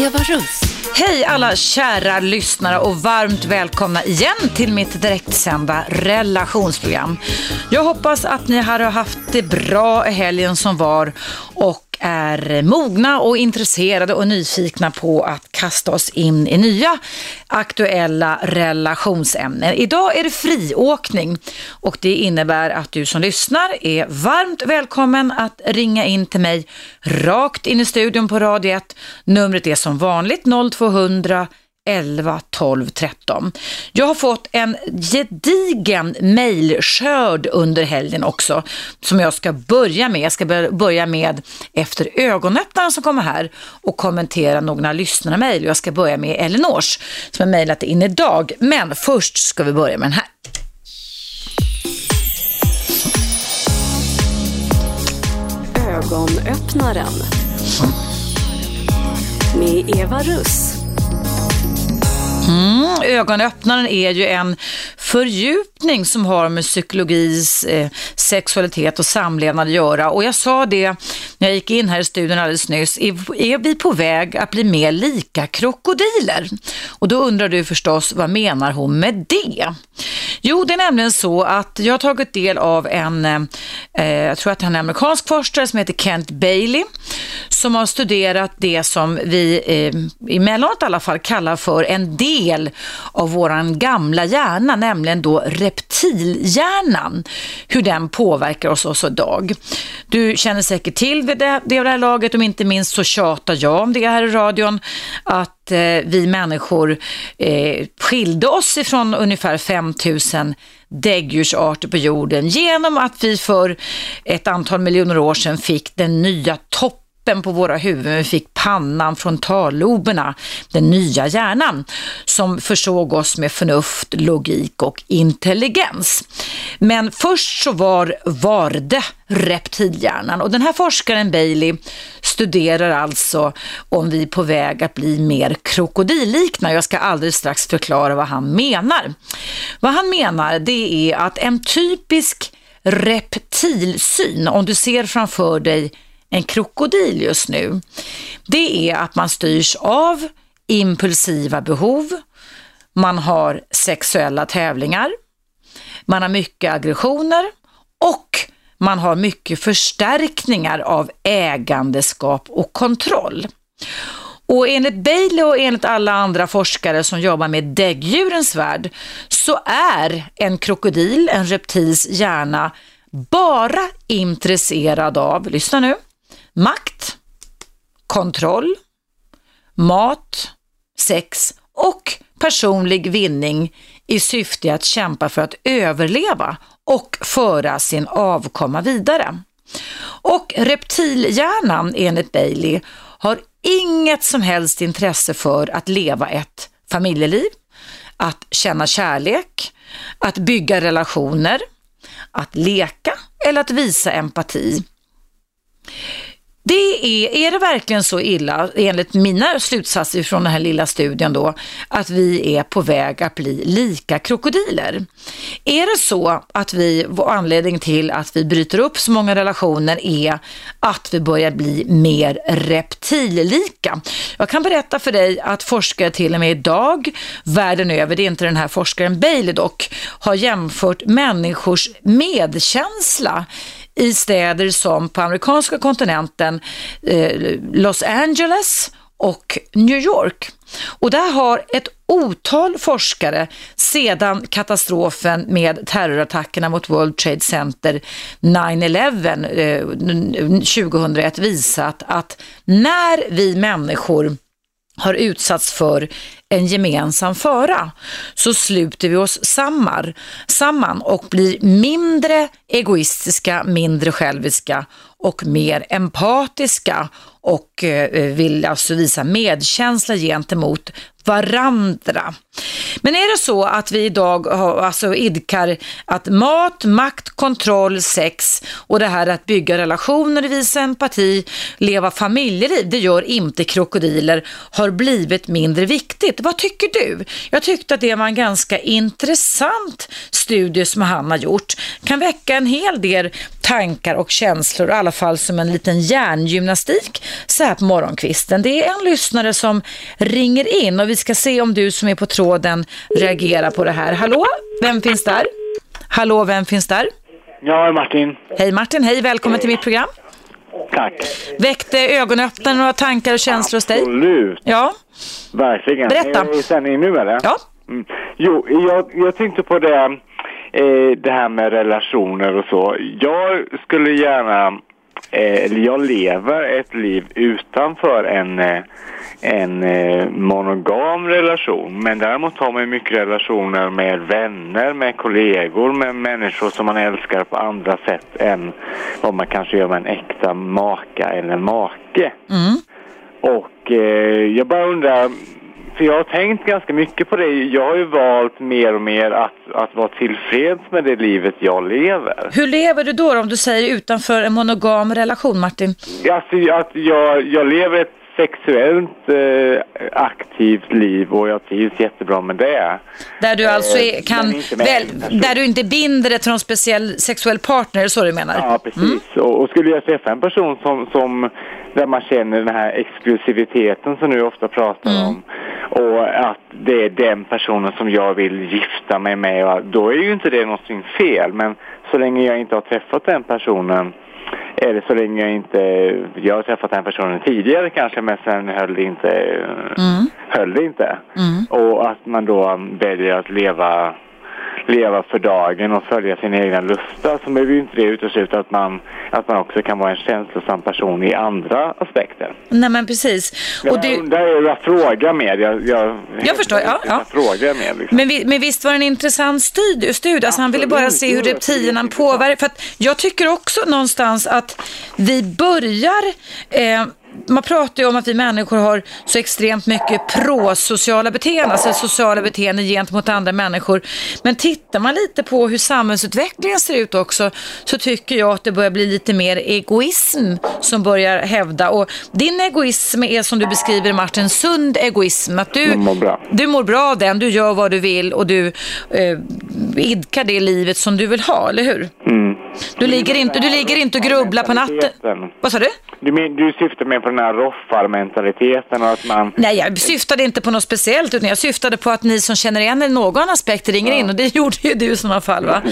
Eva Russ. Hej alla kära lyssnare och varmt välkomna igen till mitt direktsända relationsprogram. Jag hoppas att ni har haft det bra i helgen som var och är mogna och intresserade och nyfikna på att kasta oss in i nya aktuella relationsämnen. Idag är det friåkning och det innebär att du som lyssnar är varmt välkommen att ringa in till mig rakt in i studion på Radio 1. Numret är som vanligt 0200 11 12 13. Jag har fått en gedigen mejlskörd under helgen också som jag ska börja med. Jag ska börja med efter ögonöppnaren som kommer här och kommentera några lyssnarmejl. Jag ska börja med Elinors som har mejlat in idag. Men först ska vi börja med den här. Ögonöppnaren med Eva Russ. Mm, ögonöppnaren är ju en fördjupning som har med psykologis, eh, sexualitet och samlevnad att göra. Och jag sa det när jag gick in här i studion alldeles nyss, är, är vi på väg att bli mer lika krokodiler? Och då undrar du förstås, vad menar hon med det? Jo, det är nämligen så att jag har tagit del av en, eh, eh jag tror att han är amerikansk forskare som heter Kent Bailey, som har studerat det som vi eh, emellanåt i alla fall kallar för en del av våran gamla hjärna, nämligen då reptilhjärnan, hur den påverkar oss, också idag. Du känner säkert till det, det, det här laget, om inte minst så tjatar jag om det här i radion, att eh, vi människor eh, skilde oss ifrån ungefär 5000 däggdjursarter på jorden genom att vi för ett antal miljoner år sedan fick den nya toppen toppen på våra huvuden. Vi fick pannan, frontalloberna, den nya hjärnan som försåg oss med förnuft, logik och intelligens. Men först så var, varde reptilhjärnan och den här forskaren Bailey studerar alltså om vi är på väg att bli mer krokodillikna. Jag ska alldeles strax förklara vad han menar. Vad han menar det är att en typisk reptilsyn, om du ser framför dig en krokodil just nu, det är att man styrs av impulsiva behov, man har sexuella tävlingar, man har mycket aggressioner. Och man har mycket förstärkningar av ägandeskap och kontroll. Och enligt Bailey och enligt alla andra forskare som jobbar med däggdjurens värld så är en krokodil, en reptils hjärna, bara intresserad av, lyssna nu, makt, kontroll, mat, sex och personlig vinning i syfte att kämpa för att överleva och föra sin avkomma vidare. Och reptilhjärnan, enligt Bailey, har inget som helst intresse för att leva ett familjeliv, att känna kärlek, att bygga relationer, att leka eller att visa empati. Det är, är det verkligen så illa, enligt mina slutsatser från den här lilla studien då, att vi är på väg att bli lika krokodiler? Är det så att vi, anledningen till att vi bryter upp så många relationer är att vi börjar bli mer reptillika? Jag kan berätta för dig att forskare till och med idag, världen över, det är inte den här forskaren Bailey dock, har jämfört människors medkänsla i städer som på amerikanska kontinenten eh, Los Angeles och New York. Och där har ett otal forskare sedan katastrofen med terrorattackerna mot World Trade Center 9-11 eh, 2001 visat att när vi människor har utsatts för en gemensam föra så sluter vi oss samman, samman och blir mindre egoistiska, mindre själviska och mer empatiska och eh, vill alltså visa medkänsla gentemot varandra. Men är det så att vi idag alltså idkar att mat, makt, kontroll, sex och det här att bygga relationer, visa empati, leva familjeliv, det gör inte krokodiler, har blivit mindre viktigt. Vad tycker du? Jag tyckte att det var en ganska intressant studie som han har gjort. Kan väcka en hel del tankar och känslor, i alla fall som en liten hjärngymnastik så här på morgonkvisten. Det är en lyssnare som ringer in och vi ska se om du som är på tråden reagerar på det här. Hallå, vem finns där? Hallå, vem finns där? Ja, Martin. Hej Martin, hej, välkommen till mitt program. Tack. Väckte ögonöppnaren några tankar och känslor hos dig? Absolut. Ja, Verkligen. Berätta. Är det i sändning nu eller? ja. Mm. Jo, jag, jag tänkte på det, eh, det här med relationer och så. Jag skulle gärna, eh, eller jag lever ett liv utanför en, eh, en eh, monogam relation. Men däremot har man mycket relationer med vänner, med kollegor, med människor som man älskar på andra sätt än vad man kanske gör med en äkta maka eller make. Mm. Och eh, jag bara undrar, för jag har tänkt ganska mycket på det. Jag har ju valt mer och mer att, att vara tillfreds med det livet jag lever. Hur lever du då, om du säger utanför en monogam relation, Martin? Alltså att jag, jag lever ett sexuellt eh, aktivt liv och jag trivs jättebra med det. Där du alltså Eh, är, kan, väl, där du inte binder dig till någon speciell sexuell partner, så du menar? Ja, precis. Och, och skulle jag träffa en person som, som där man känner den här exklusiviteten som du ofta pratar om och att det är den personen som jag vill gifta mig med, då är ju inte det någonting fel. Men så länge jag inte har träffat den personen eller så länge jag inte, jag har träffat den personen tidigare kanske men sen höll det inte, höll det inte. Och att man då väljer att leva leva för dagen och följa sina egna lustar så behöver ju inte det utesluta att man, att man också kan vara en känslosam person i andra aspekter. Nej, men precis. Jag Och du, undrar jag, jag frågar med. Jag, jag, Jag förstår, ja, ja. Jag frågar med liksom. men, vi, men visst var det en intressant studie? studie. Alltså han ville bara Absolut, se hur jätteintressant. påverkar. För att jag tycker också någonstans att vi börjar... Eh, man pratar ju om att vi människor har så extremt mycket prosociala beteenden, alltså sociala beteenden gentemot andra människor. Men tittar man lite på hur samhällsutvecklingen ser ut också så tycker jag att det börjar bli lite mer egoism som börjar hävda. Och din egoism är som du beskriver Martin, sund egoism. Att du, mår bra. du mår bra av den, du gör vad du vill och du eh, idkar det livet som du vill ha, eller hur? Mm. Du ligger inte, du ligger inte och grubblar på natten. Vad sa du? Du, men, du syftar med på den här roffarmentaliteten och att man... Nej, jag syftade inte på något speciellt utan jag syftade på att ni som känner igen er i någon aspekt ringer in och det gjorde ju du i sådana fall va?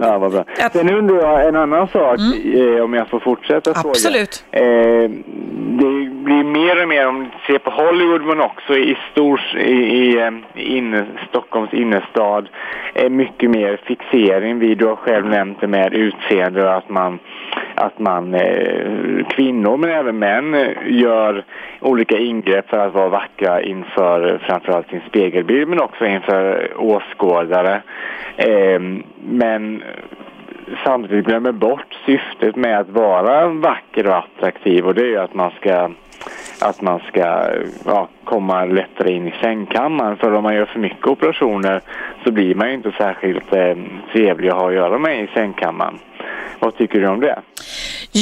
Ja, vad bra. Att- Sen undrar jag en annan sak, eh, om jag får fortsätta fråga. Absolut. Eh, det blir mer och mer, om du ser på Hollywood men också i, stor, i, i, eh, inne, Stockholms innerstad, eh, mycket mer fixering vid, du har själv nämnt det med utseende och att man, att man eh, kvinnor men även män eh, gör olika ingrepp för att vara vackra inför framförallt sin spegelbild men också inför åskådare. Ehm, men samtidigt glömmer bort syftet med att vara vacker och attraktiv och det är ju att man ska att man ska ja, komma lättare in i sängkammaren. För om man gör för mycket operationer så blir man ju inte särskilt eh, trevlig att ha att göra med i sängkammaren. Vad tycker du om det?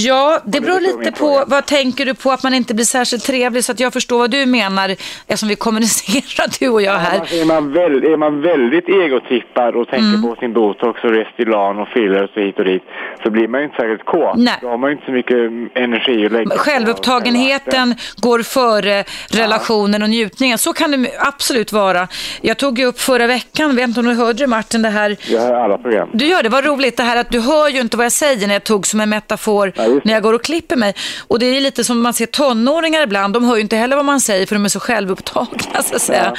Ja, det beror lite på vad tänker du på att man inte blir särskilt trevlig så att jag förstår vad du menar eftersom vi kommunicerar du och jag här. Är man, väl, är man väldigt egotrippad och tänker Mm. på sin botox och Restylane och fillers och hit och dit så blir man ju inte särskilt kåt. Nej. Då har man ju inte så mycket energi att lägga Självupptagenheten går före relationen och njutningen. Så kan det absolut vara. Jag tog ju upp förra veckan, vet inte om du hörde det Martin, det här Jag hör alla program. Du gör det, vad roligt det här att du hör ju inte vad jag säger när jag tog som en metafor Ja, när jag går och klipper mig. Och det är lite som man ser tonåringar ibland, de hör ju inte heller vad man säger för de är så självupptagna så att säga.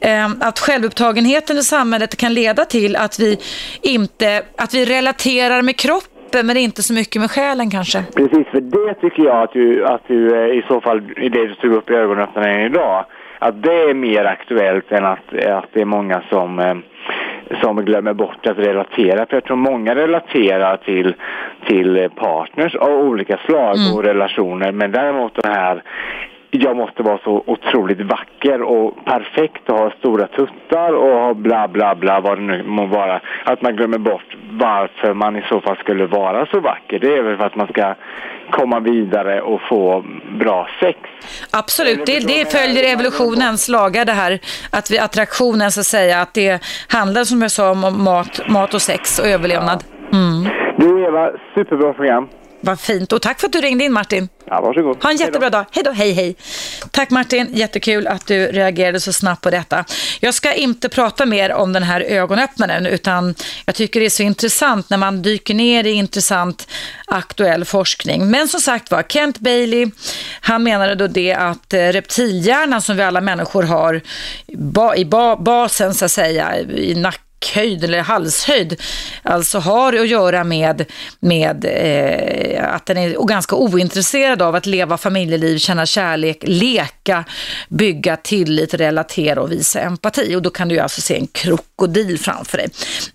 Ehm, Att självupptagenheten i samhället kan leda till att vi inte, att vi relaterar med kroppen men inte så mycket med själen kanske. Precis, för det tycker jag att du, att du eh, i så fall, i det du tog upp i ögonöppnaren idag, att det är mer aktuellt än att, att det är många som, eh, som glömmer bort att relatera. För jag tror många relaterar till, till partners av olika slag och relationer, men däremot den här jag måste vara så otroligt vacker och perfekt och ha stora tuttar och ha bla bla bla vad det nu må vara. Att man glömmer bort varför man i så fall skulle vara så vacker. Det är väl för att man ska komma vidare och få bra sex. Absolut, det, det följer evolutionens lagar det här. Att vi, attraktionen så att säga, att det handlar som jag sa om mat, mat och sex och överlevnad. Mm. Du Eva, superbra program. Vad fint. Och tack för att du ringde in Martin. Ja, varsågod. Ha en jättebra dag. Hej då, hej hej. Tack Martin, jättekul att du reagerade så snabbt på detta. Jag ska inte prata mer om den här ögonöppnaren utan jag tycker det är så intressant när man dyker ner i intressant aktuell forskning. Men som sagt var, Kent Bailey, han menade då det att eh, reptilhjärnan som vi alla människor har i basen så att säga, i nacken nackhöjd eller halshöjd alltså har att göra med, med eh, att den är ganska ointresserad av att leva familjeliv, känna kärlek, leka, bygga tillit, relatera och visa empati. Och då kan du alltså se en krokodil framför dig.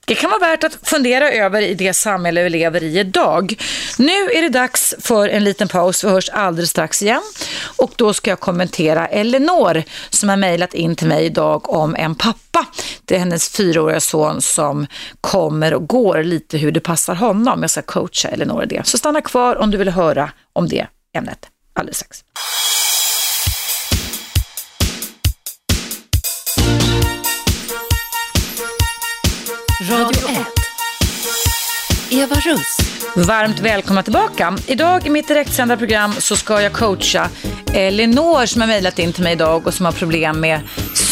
Det kan vara värt att fundera över i det samhälle vi lever i idag. Nu är det dags för en liten paus. Vi hörs alldeles strax igen. Och då ska jag kommentera Elinor som har mejlat in till mig idag om en pappa. Det är hennes fyraåriga son son som kommer och går lite hur det passar honom. Jag ska coacha Elinor i det. Så stanna kvar om du vill höra om det ämnet alldeles strax. Radio 1. Eva Russ. Varmt välkomna tillbaka. Idag i mitt direktsända program så ska jag coacha Elinor som har mejlat in till mig idag och som har problem med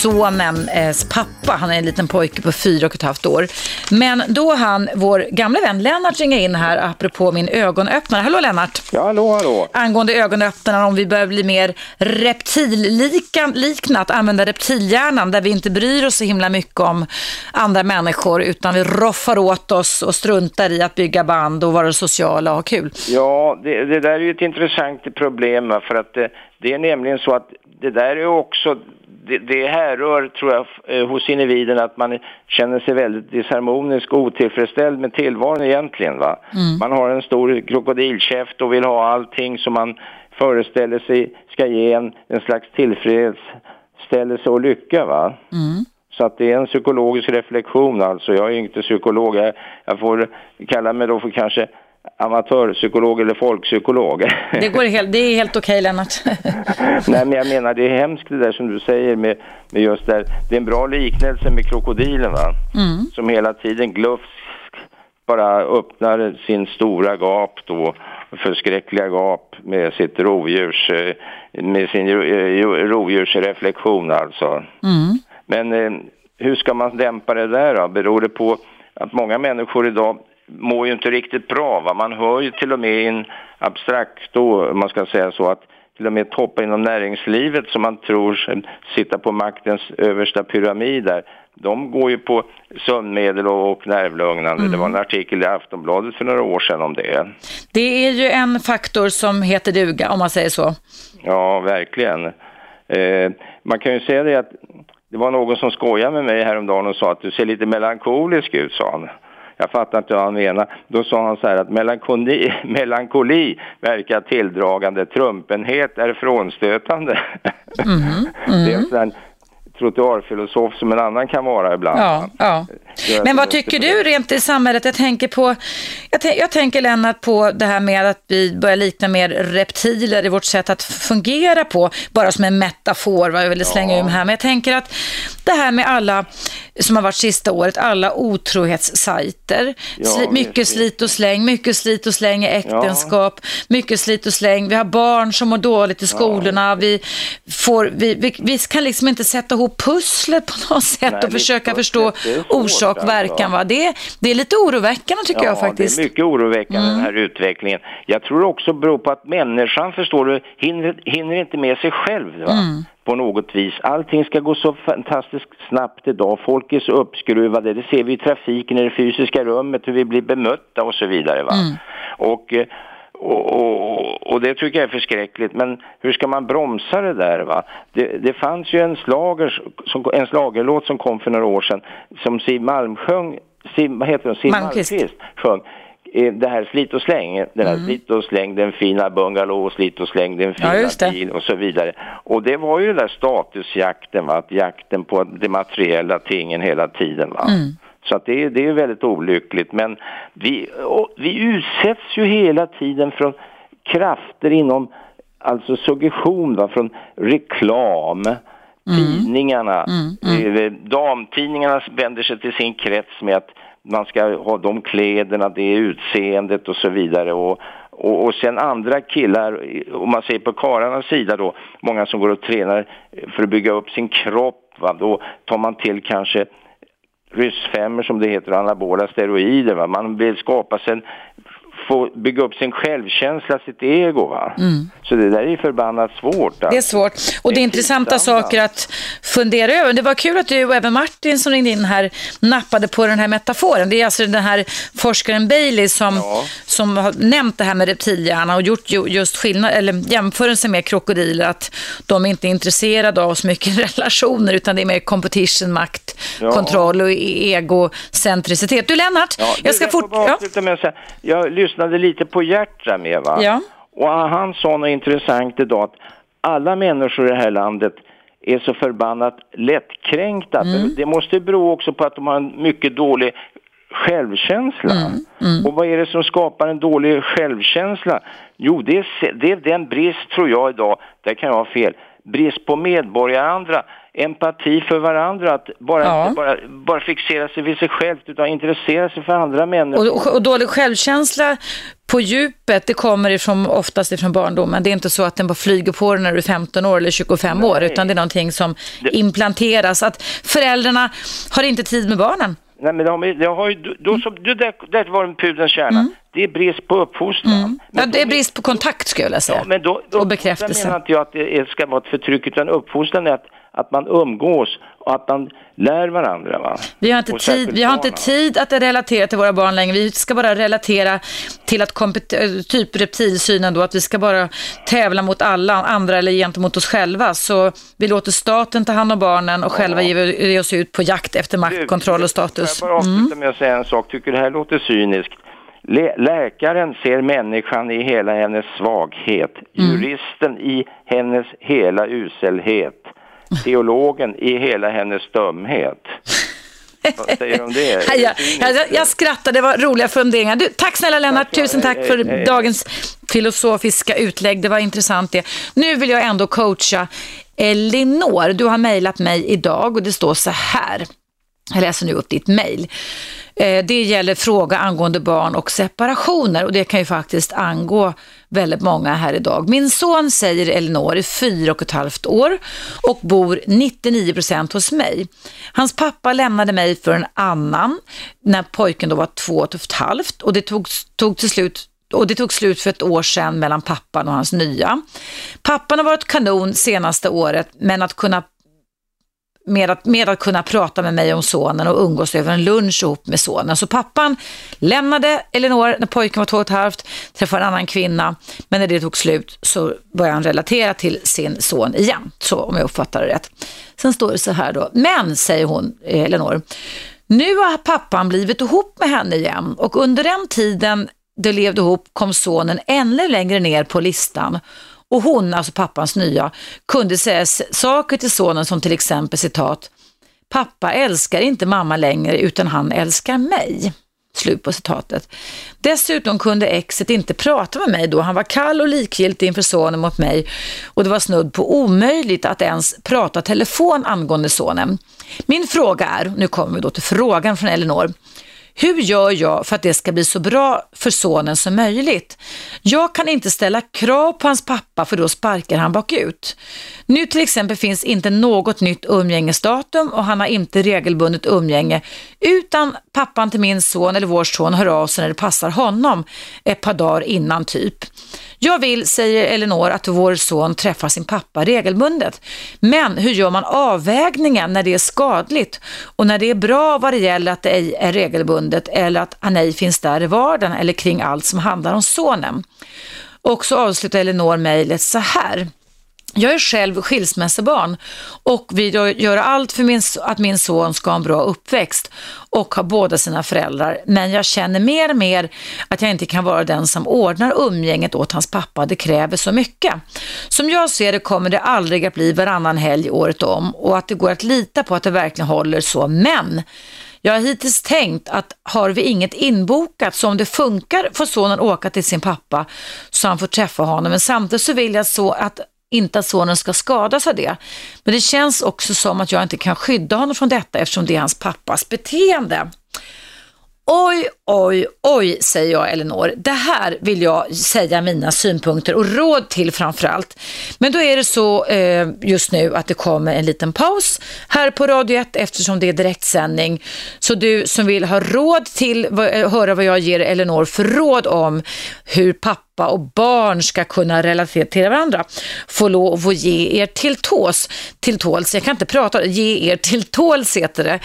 sonens pappa. Han är en liten pojke på fyra och ett halvt år. Men då han, vår gamla vän Lennart ringer in här apropå min ögonöppnare. Hallå Lennart! Ja, hallå, hallå! Angående ögonöppnarna om vi börjar bli mer reptillikna, att använda reptilhjärnan där vi inte bryr oss så himla mycket om andra människor utan vi roffar åt oss och struntar i att bygga band och vara sociala och ha kul. Ja, det, det där är ju ett intressant problem för att det, det är nämligen så att det där är också det, det härrör, tror jag, eh, hos individen att man känner sig väldigt disharmonisk och otillfredsställd med tillvaron egentligen. Va? Mm. Man har en stor krokodilkäft och vill ha allting som man föreställer sig ska ge en, en slags tillfredsställelse och lycka. Va? Mm. Så att det är en psykologisk reflektion alltså. Jag är inte psykolog, jag, jag får kalla mig då för kanske amatörpsykolog eller folkpsykolog. Det, går helt, det är helt okej okay, Lennart. Nej men jag menar det är hemskt det där som du säger med, med just där. Det är en bra liknelse med krokodilen va. Mm. Som hela tiden glufsk bara öppnar sin stora gap då förskräckliga gap med sitt rovdjurs, eh, med sin rovdjursreflektion alltså. Mm. Men eh, hur ska man dämpa det där då? Beror det på att många människor idag mår ju inte riktigt bra. Va? Man hör ju till och med i en abstrakt, då, man ska säga så, att till och med toppar inom näringslivet som man tror sitta på maktens översta pyramid där, de går ju på sömnmedel och nervlugnande. Mm. Det var en artikel i Aftonbladet för några år sedan om det. Det är ju en faktor som heter duga, om man säger så. Ja, verkligen. Eh, man kan ju säga det att det var någon som skojade med mig häromdagen och sa att du ser lite melankolisk ut, sa han. Jag fattar inte vad han menar. Då sa han så här att melankoli, melankoli verkar tilldragande, trumpenhet är frånstötande. Mm, mm. Det är en sån trottoarfilosof som en annan kan vara ibland. Ja, ja. Men vad tycker du rent i samhället? Jag tänker på, jag, jag, tänker Lennart på det här med att vi börjar likna mer reptiler i vårt sätt att fungera på, bara som en metafor, vad jag ville slänga ja. ur här. Men jag tänker att det här med alla, som har varit sista året, alla otrohetssajter, ja, Sli, mycket slit och släng, mycket slit och släng i äktenskap, ja. mycket slit och släng, vi har barn som mår dåligt i skolorna, vi, får, vi, vi, vi kan liksom inte sätta ihop pusslet på något sätt Nej, och försöka förstå orsak och verkan. Va? Det, det är lite oroväckande tycker ja, jag faktiskt. det är mycket oroväckande mm. den här utvecklingen. Jag tror också beror på att människan, förstår du, hinner, hinner inte med sig själv. Va? Mm på något vis. Allting ska gå så fantastiskt snabbt idag. Folk är så uppskruvade. Det ser vi i trafiken, i det fysiska rummet, hur vi blir bemötta och så vidare. Va? Mm. Och, eh, och, och, och, det tycker jag är förskräckligt. Men hur ska man bromsa det där? Va? Det, det fanns ju en, slager, som, en slagerlåt som kom för några år sedan som Siw Malm sjöng, Siw, vad heter hon? Siw Malmqvist sjöng det här slit och släng, den här mm. slit och släng, den fina bungalow, slit och släng, den fina ja, bil och så vidare. Och det var ju den där statusjakten, va? att jakten på de materiella tingen hela tiden. Va? Mm. Så att det, det är väldigt olyckligt. Men vi, vi utsätts ju hela tiden från krafter inom alltså suggestion va, från reklam, mm. tidningarna, mm, mm. Eh, damtidningarna vänder sig till sin krets med att man ska ha de kläderna, det utseendet och så vidare. Och, och, och sen andra killar, om man ser på karlarnas sida då, många som går och tränar för att bygga upp sin kropp, va, då tar man till kanske ryssfemmor som det heter, anabola steroider. Va? Man vill skapa sig en få bygga upp sin självkänsla, sitt ego. Va? Mm. Så det där är förbannat svårt. Alltså. Det är svårt och det är intressanta saker att fundera över. Det var kul att du och även Martin som ringde in här nappade på den här metaforen. Det är alltså den här forskaren Bailey som, ja. som har nämnt det här med reptilhjärna och gjort just skillnad, eller jämförelse med krokodiler att de inte är intresserade av så mycket relationer utan det är mer competition, makt, ja. kontroll och e-, egocentricitet. Du Lennart, ja, jag ska fort... Ja. Jag lyssnade lite på Hjärtra med va? Ja. Och han sa något intressant idag att alla människor i det här landet är så förbannat lättkränkta. Mm. Det måste bero också på att de har en mycket dålig självkänsla. Mm. Mm. Och vad är det som skapar en dålig självkänsla? Jo, det är, det är den brist, tror jag idag, där kan jag ha fel, brist på medborgarandra empati för varandra, att bara, ja. bara, bara fixera sig vid sig själv utan intressera sig för andra människor. Och, och dålig självkänsla på djupet, det kommer ifrån, oftast ifrån barndomen. Det är inte så att den bara flyger på dig när du är 15 år eller 25 Nej. år, utan det är någonting som det... implanteras. Att föräldrarna har inte tid med barnen. Nej, men de, de har ju, då, så, det, det var en pudelns kärna. Mm. Det är brist på uppfostran. Mm. Ja, det är brist på kontakt skulle jag säga. Ja, men då, då, och bekräftelse. menar inte jag att det ska vara ett förtryck, utan uppfostran är att att man umgås och att man lär varandra. Va? Vi har, inte tid, vi har inte tid att relatera till våra barn längre. Vi ska bara relatera till att typ reptilsynen då, att vi ska bara tävla mot alla andra eller gentemot oss själva. Så vi låter staten ta hand om barnen och ja. själva ge oss ut på jakt efter makt, kontroll och status. Jag bara avsluta mm. med att säga en sak. Tycker det här låter cyniskt. Läkaren ser människan i hela hennes svaghet, mm. juristen i hennes hela uselhet teologen i hela hennes stumhet. Vad säger du om det? jag, jag, jag skrattar, det var roliga funderingar. Du, tack snälla Lennart, tack, tusen tack för hej, hej. dagens filosofiska utlägg. Det var intressant det. Nu vill jag ändå coacha Elinor. Du har mejlat mig idag och det står så här. Jag läser nu upp ditt mejl. Eh, det gäller fråga angående barn och separationer och det kan ju faktiskt angå väldigt många här idag. Min son säger Elinor är fyra och ett halvt år och bor 99 procent hos mig. Hans pappa lämnade mig för en annan när pojken då var två och ett halvt och det tog, tog till slut och det tog slut för ett år sedan mellan pappan och hans nya. Pappan har varit kanon senaste året men att kunna med att, med att kunna prata med mig om sonen och umgås över en lunch ihop med sonen. Så pappan lämnade Elinor när pojken var två och ett halvt, träffade en annan kvinna, men när det tog slut så började han relatera till sin son igen, så om jag uppfattar det rätt. Sen står det så här då, men säger hon, eh, Elinor, nu har pappan blivit ihop med henne igen. Och under den tiden de levde ihop kom sonen ännu längre ner på listan och hon, alltså pappans nya, kunde säga saker till sonen som till exempel citat Pappa älskar inte mamma längre utan han älskar mig. Slut på citatet. Dessutom kunde exet inte prata med mig då han var kall och likgiltig inför sonen mot mig och det var snudd på omöjligt att ens prata telefon angående sonen. Min fråga är, nu kommer vi då till frågan från Elinor. Hur gör jag för att det ska bli så bra för sonen som möjligt? Jag kan inte ställa krav på hans pappa för då sparkar han bakut. Nu till exempel finns inte något nytt umgängesdatum och han har inte regelbundet umgänge utan pappan till min son eller vår son hör av sig när det passar honom ett par dagar innan typ. Jag vill, säger Elinor, att vår son träffar sin pappa regelbundet. Men hur gör man avvägningen när det är skadligt och när det är bra vad det gäller att det ej är regelbundet eller att han ej finns där i vardagen eller kring allt som handlar om sonen? Och så avslutar Elinor mejlet så här. Jag är själv skilsmässobarn och vill göra allt för min, att min son ska ha en bra uppväxt och ha båda sina föräldrar. Men jag känner mer och mer att jag inte kan vara den som ordnar umgänget åt hans pappa. Det kräver så mycket. Som jag ser det kommer det aldrig att bli varannan helg året om och att det går att lita på att det verkligen håller så. Men Jag har hittills tänkt att har vi inget inbokat så om det funkar får sonen åka till sin pappa så han får träffa honom. Men samtidigt så vill jag så att inte att sonen ska skadas av det. Men det känns också som att jag inte kan skydda honom från detta eftersom det är hans pappas beteende. Oj, oj, oj, säger jag Elinor. Det här vill jag säga mina synpunkter och råd till framförallt. Men då är det så eh, just nu att det kommer en liten paus här på Radio 1 eftersom det är direktsändning. Så du som vill ha råd till, eh, höra vad jag ger Elinor för råd om hur pappa och barn ska kunna relatera till varandra får lov att ge er till tås, till tåls. Jag kan inte prata, ge er till tåls heter det.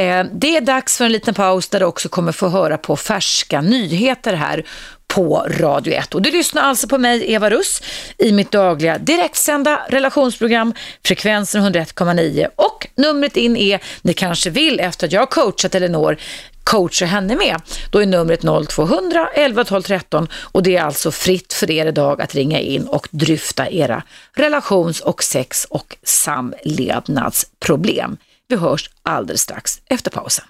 Eh, det är dags för en liten paus där du också kommer få höra på färska nyheter här på Radio 1. Och du lyssnar alltså på mig, Eva Russ, i mitt dagliga direktsända relationsprogram Frekvensen 101,9 och numret in är, ni kanske vill efter att jag coachat Elinor, coacha henne med. Då är numret 0200 11 12 13 och det är alltså fritt för er idag att ringa in och dryfta era relations och sex och samlevnadsproblem. Vi hörs alldeles strax efter pausen.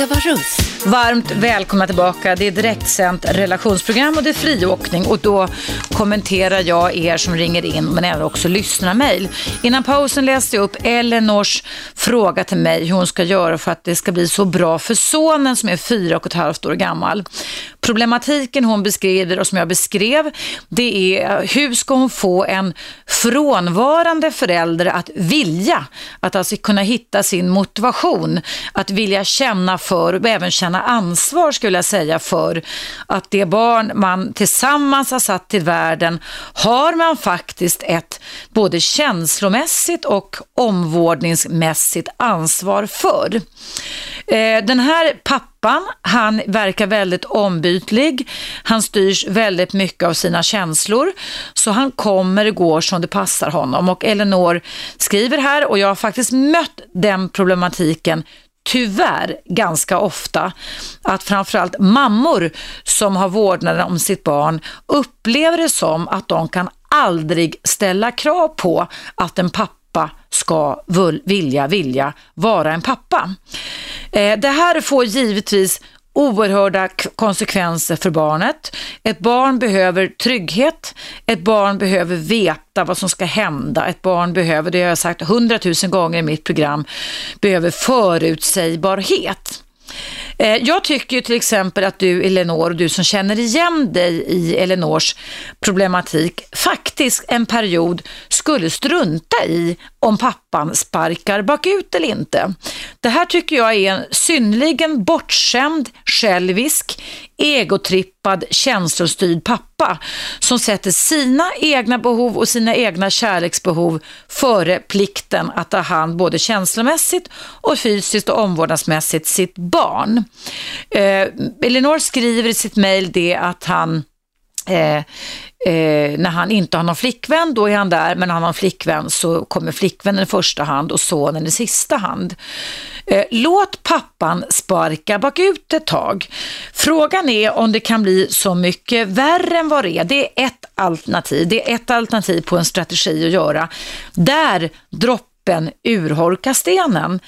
Eva Russ. Varmt välkomna tillbaka. Det är direktsänt relationsprogram och det är friåkning och då kommenterar jag er som ringer in men även också lyssnar mejl. Innan pausen läste jag upp Elinors fråga till mig hur hon ska göra för att det ska bli så bra för sonen som är fyra och ett halvt år gammal. Problematiken hon beskriver och som jag beskrev det är hur ska hon få en frånvarande förälder att vilja, att alltså kunna hitta sin motivation, att vilja känna för och även känna ansvar skulle jag säga för att det barn man tillsammans har satt till världen har man faktiskt ett både känslomässigt och omvårdningsmässigt ansvar för. Eh, den här pappan, han verkar väldigt ombytlig. Han styrs väldigt mycket av sina känslor. Så han kommer och går som det passar honom. Och Eleanor skriver här, och jag har faktiskt mött den problematiken tyvärr ganska ofta att framförallt mammor som har vårdnaden om sitt barn upplever det som att de kan aldrig ställa krav på att en pappa ska vilja, vilja vara en pappa. Eh, det här får givetvis oerhörda konsekvenser för barnet. Ett barn behöver trygghet, ett barn behöver veta vad som ska hända, ett barn behöver, det har jag sagt hundratusen gånger i mitt program, behöver förutsägbarhet. Eh, jag tycker ju till exempel att du Elinor, du som känner igen dig i Elinors problematik, faktiskt en period skulle strunta i om pappan sparkar bakut eller inte. Det här tycker jag är en synligen bortskämd, självisk, egotrippad, känslostyrd pappa som sätter sina egna behov och sina egna kärleksbehov före plikten att ta hand både känslomässigt och fysiskt och omvårdnadsmässigt sitt barn. Eh, Elinor skriver i sitt mejl det att han Eh, Eh, när han inte har någon flickvän, då är han där, men när han har en flickvän så kommer flickvännen i första hand och sonen i sista hand. Eh, låt pappan sparka bakut ett tag. Frågan är om det kan bli så mycket värre än vad det är. Det är ett alternativ. Det är ett alternativ på en strategi att göra. Där droppen urholkar stenen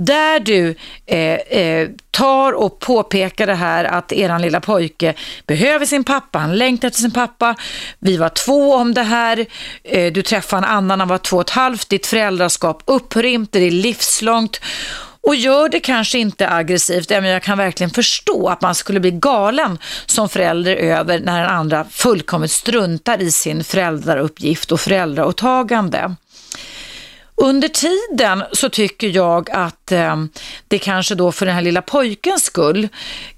där du eh, eh, tar och påpekar det här att eran lilla pojke behöver sin pappa, han längtar efter sin pappa, vi var två om det här, eh, du träffade en annan, han var två och ett halvt, ditt föräldraskap upphör inte, det är livslångt. Och gör det kanske inte aggressivt, men jag kan verkligen förstå att man skulle bli galen som förälder över när den andra fullkomligt struntar i sin föräldrauppgift och föräldraåtagande. Under tiden så tycker jag att eh, det kanske då för den här lilla pojkens skull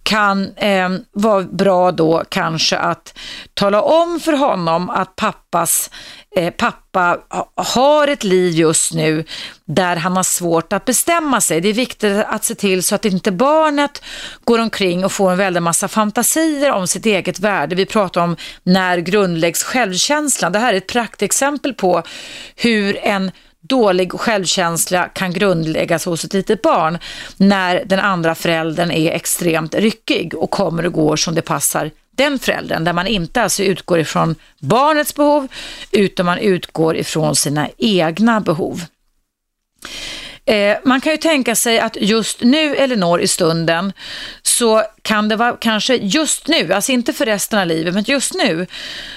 kan eh, vara bra då kanske att tala om för honom att pappas eh, pappa har ett liv just nu där han har svårt att bestämma sig. Det är viktigt att se till så att inte barnet går omkring och får en väldig massa fantasier om sitt eget värde. Vi pratar om när grundläggs självkänslan. Det här är ett praktexempel på hur en dålig självkänsla kan grundläggas hos ett litet barn när den andra föräldern är extremt ryckig och kommer och går som det passar den föräldern, där man inte alltså utgår ifrån barnets behov, utan man utgår ifrån sina egna behov. Eh, man kan ju tänka sig att just nu, Elinor, i stunden, så kan det vara kanske just nu, alltså inte för resten av livet, men just nu,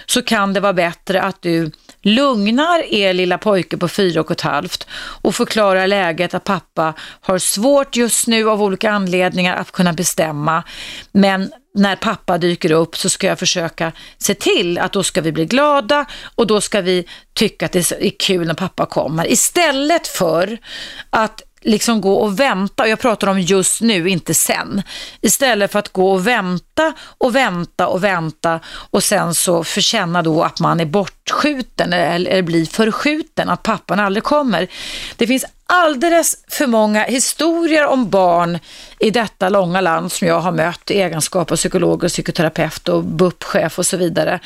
så kan det vara bättre att du lugnar er lilla pojke på fyra och ett halvt och förklarar läget att pappa har svårt just nu av olika anledningar att kunna bestämma. Men när pappa dyker upp så ska jag försöka se till att då ska vi bli glada och då ska vi tycka att det är kul när pappa kommer. Istället för att liksom gå och vänta, och jag pratar om just nu, inte sen. Istället för att gå och vänta och vänta och vänta och sen så förkänna då att man är bortskjuten eller, eller blir förskjuten, att pappan aldrig kommer. Det finns alldeles för många historier om barn i detta långa land som jag har mött i egenskap av psykolog och psykoterapeut och BUP-chef och så vidare,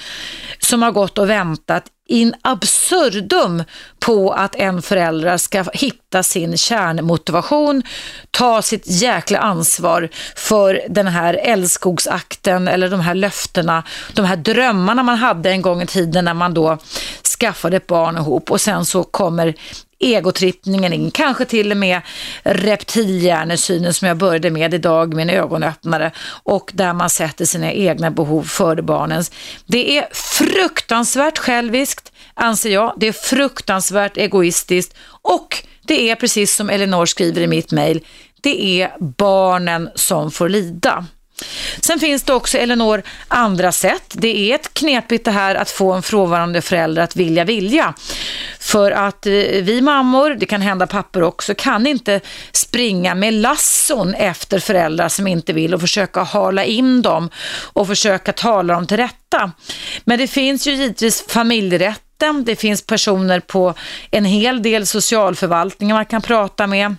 som har gått och väntat in absurdum på att en förälder ska hitta sin kärnmotivation, ta sitt jäkla ansvar för den här älskogsakten eller de här löftena, de här drömmarna man hade en gång i tiden när man då skaffade ett barn ihop och sen så kommer egotrippningen in, kanske till och med reptilhjärnesynen som jag började med idag, min ögonöppnare och där man sätter sina egna behov före barnens. Det är fruktansvärt själviskt, anser jag. Det är fruktansvärt egoistiskt och det är precis som Elinor skriver i mitt mejl, det är barnen som får lida. Sen finns det också, Elinor, andra sätt. Det är ett knepigt det här att få en frånvarande förälder att vilja vilja. För att eh, vi mammor, det kan hända pappor också, kan inte springa med lasson efter föräldrar som inte vill och försöka hala in dem och försöka tala dem till rätta. Men det finns ju givetvis familjerätten, det finns personer på en hel del socialförvaltningar man kan prata med.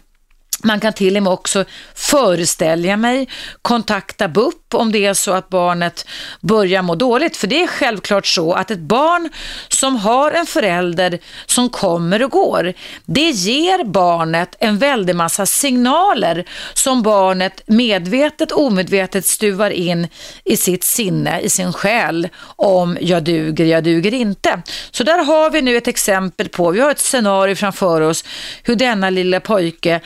Man kan till och med också föreställa mig, kontakta BUP om det är så att barnet börjar må dåligt. För det är självklart så att ett barn som har en förälder som kommer och går, det ger barnet en väldig massa signaler som barnet medvetet, omedvetet stuvar in i sitt sinne, i sin själ om jag duger, jag duger inte. Så där har vi nu ett exempel på, vi har ett scenario framför oss hur denna lilla pojke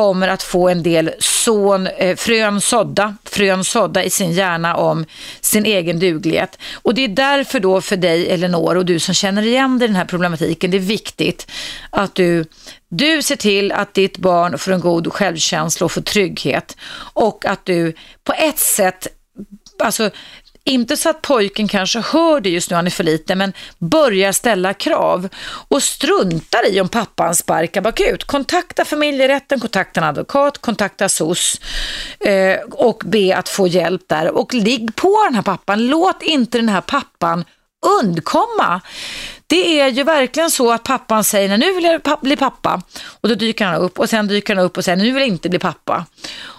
kommer att få en del son, eh, frön, sådda, frön sådda i sin hjärna om sin egen duglighet. Och det är därför då för dig Elinor och du som känner igen dig i den här problematiken, det är viktigt att du du ser till att ditt barn får en god självkänsla och får trygghet och att du på ett sätt alltså inte så att pojken kanske hör det just nu, han är för liten, men börjar ställa krav och struntar i om pappan sparkar bakut. Kontakta familjerätten, kontakta en advokat, kontakta SOS eh, och be att få hjälp där. Och ligg på den här pappan. Låt inte den här pappan undkomma. Det är ju verkligen så att pappan säger, nu vill jag bli pappa. Och då dyker han upp och sen dyker han upp och säger, nu vill jag inte bli pappa.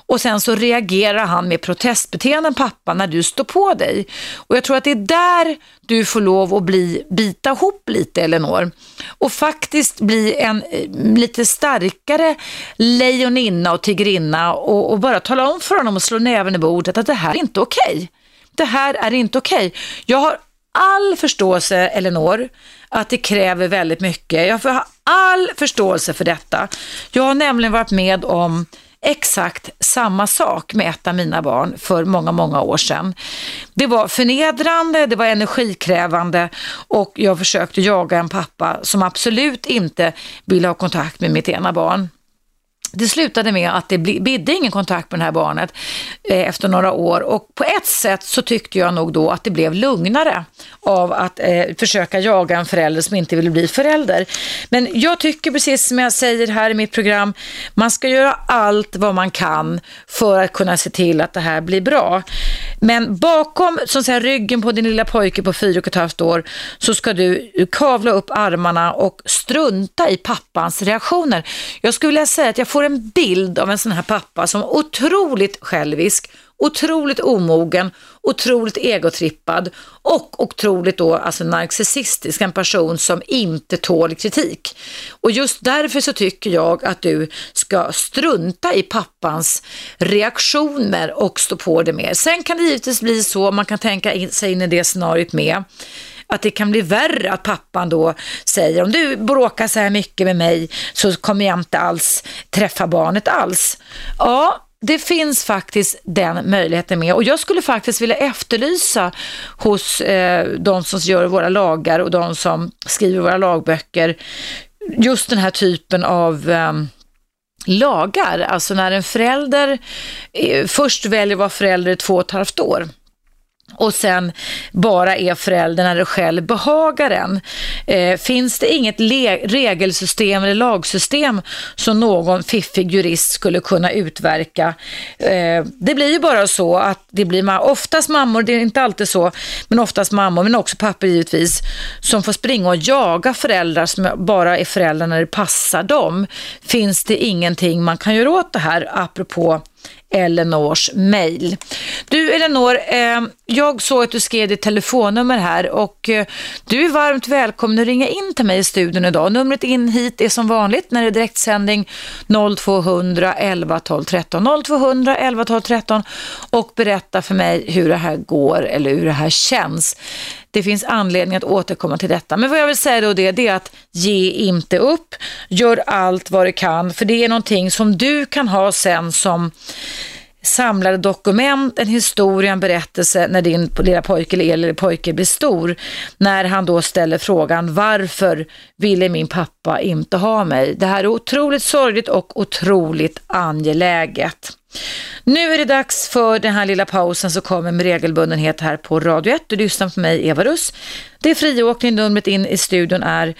Och sen så reagerar han med protestbeteenden pappa när du står på dig. Och jag tror att det är där du får lov att bli, bita ihop lite Elinor. Och faktiskt bli en eh, lite starkare lejoninna och tigrinna och, och bara tala om för honom och slå näven i bordet att det här är inte okej. Okay. Det här är inte okej. Okay. Jag har all förståelse, Elinor, att det kräver väldigt mycket. Jag har all förståelse för detta. Jag har nämligen varit med om exakt samma sak med ett av mina barn för många, många år sedan. Det var förnedrande, det var energikrävande och jag försökte jaga en pappa som absolut inte ville ha kontakt med mitt ena barn. Det slutade med att det bidde ingen kontakt med det här barnet eh, efter några år och på ett sätt så tyckte jag nog då att det blev lugnare av att eh, försöka jaga en förälder som inte ville bli förälder. Men jag tycker precis som jag säger här i mitt program, man ska göra allt vad man kan för att kunna se till att det här blir bra. Men bakom som säga, ryggen på din lilla pojke på fyra och ett halvt år så ska du kavla upp armarna och strunta i pappans reaktioner. Jag skulle vilja säga att jag får en bild av en sån här pappa som otroligt självisk otroligt omogen, otroligt egotrippad och otroligt då alltså narcissistisk, en person som inte tål kritik. Och just därför så tycker jag att du ska strunta i pappans reaktioner och stå på det mer. Sen kan det givetvis bli så, man kan tänka sig in i det scenariot med, att det kan bli värre att pappan då säger om du bråkar så här mycket med mig så kommer jag inte alls träffa barnet alls. Ja, det finns faktiskt den möjligheten med. Och jag skulle faktiskt vilja efterlysa hos eh, de som gör våra lagar och de som skriver våra lagböcker just den här typen av eh, lagar, alltså när en förälder eh, först väljer att vara förälder i två och ett halvt år och sen bara är förälder när det själv behagar en. Eh, finns det inget regelsystem eller lagsystem som någon fiffig jurist skulle kunna utverka? Eh, det blir ju bara så att det blir oftast mammor, det är inte alltid så, men oftast mammor, men också pappor givetvis, som får springa och jaga föräldrar som bara är föräldrar när det passar dem. Finns det ingenting man kan göra åt det här, apropå Elinors mail. Du Elinor, eh, jag såg att du skrev ditt telefonnummer här och eh, du är varmt välkommen att ringa in till mig i studion idag. Numret in hit är som vanligt när det är direktsändning 0200 11 12 13 0200 11 12 13 och berätta för mig hur det här går eller hur det här känns. Det finns anledning att återkomma till detta. Men vad jag vill säga då det, det är att ge inte upp, gör allt vad du kan, för det är någonting som du kan ha sen som samlade dokument, en historia, en berättelse när din lilla pojke eller lilla pojke blir stor. När han då ställer frågan varför ville min pappa inte ha mig? Det här är otroligt sorgligt och otroligt angeläget. Nu är det dags för den här lilla pausen som kommer med regelbundenhet här på Radio 1. Du lyssnar på mig, Eva Russ. Det är friåkning, numret in i studion är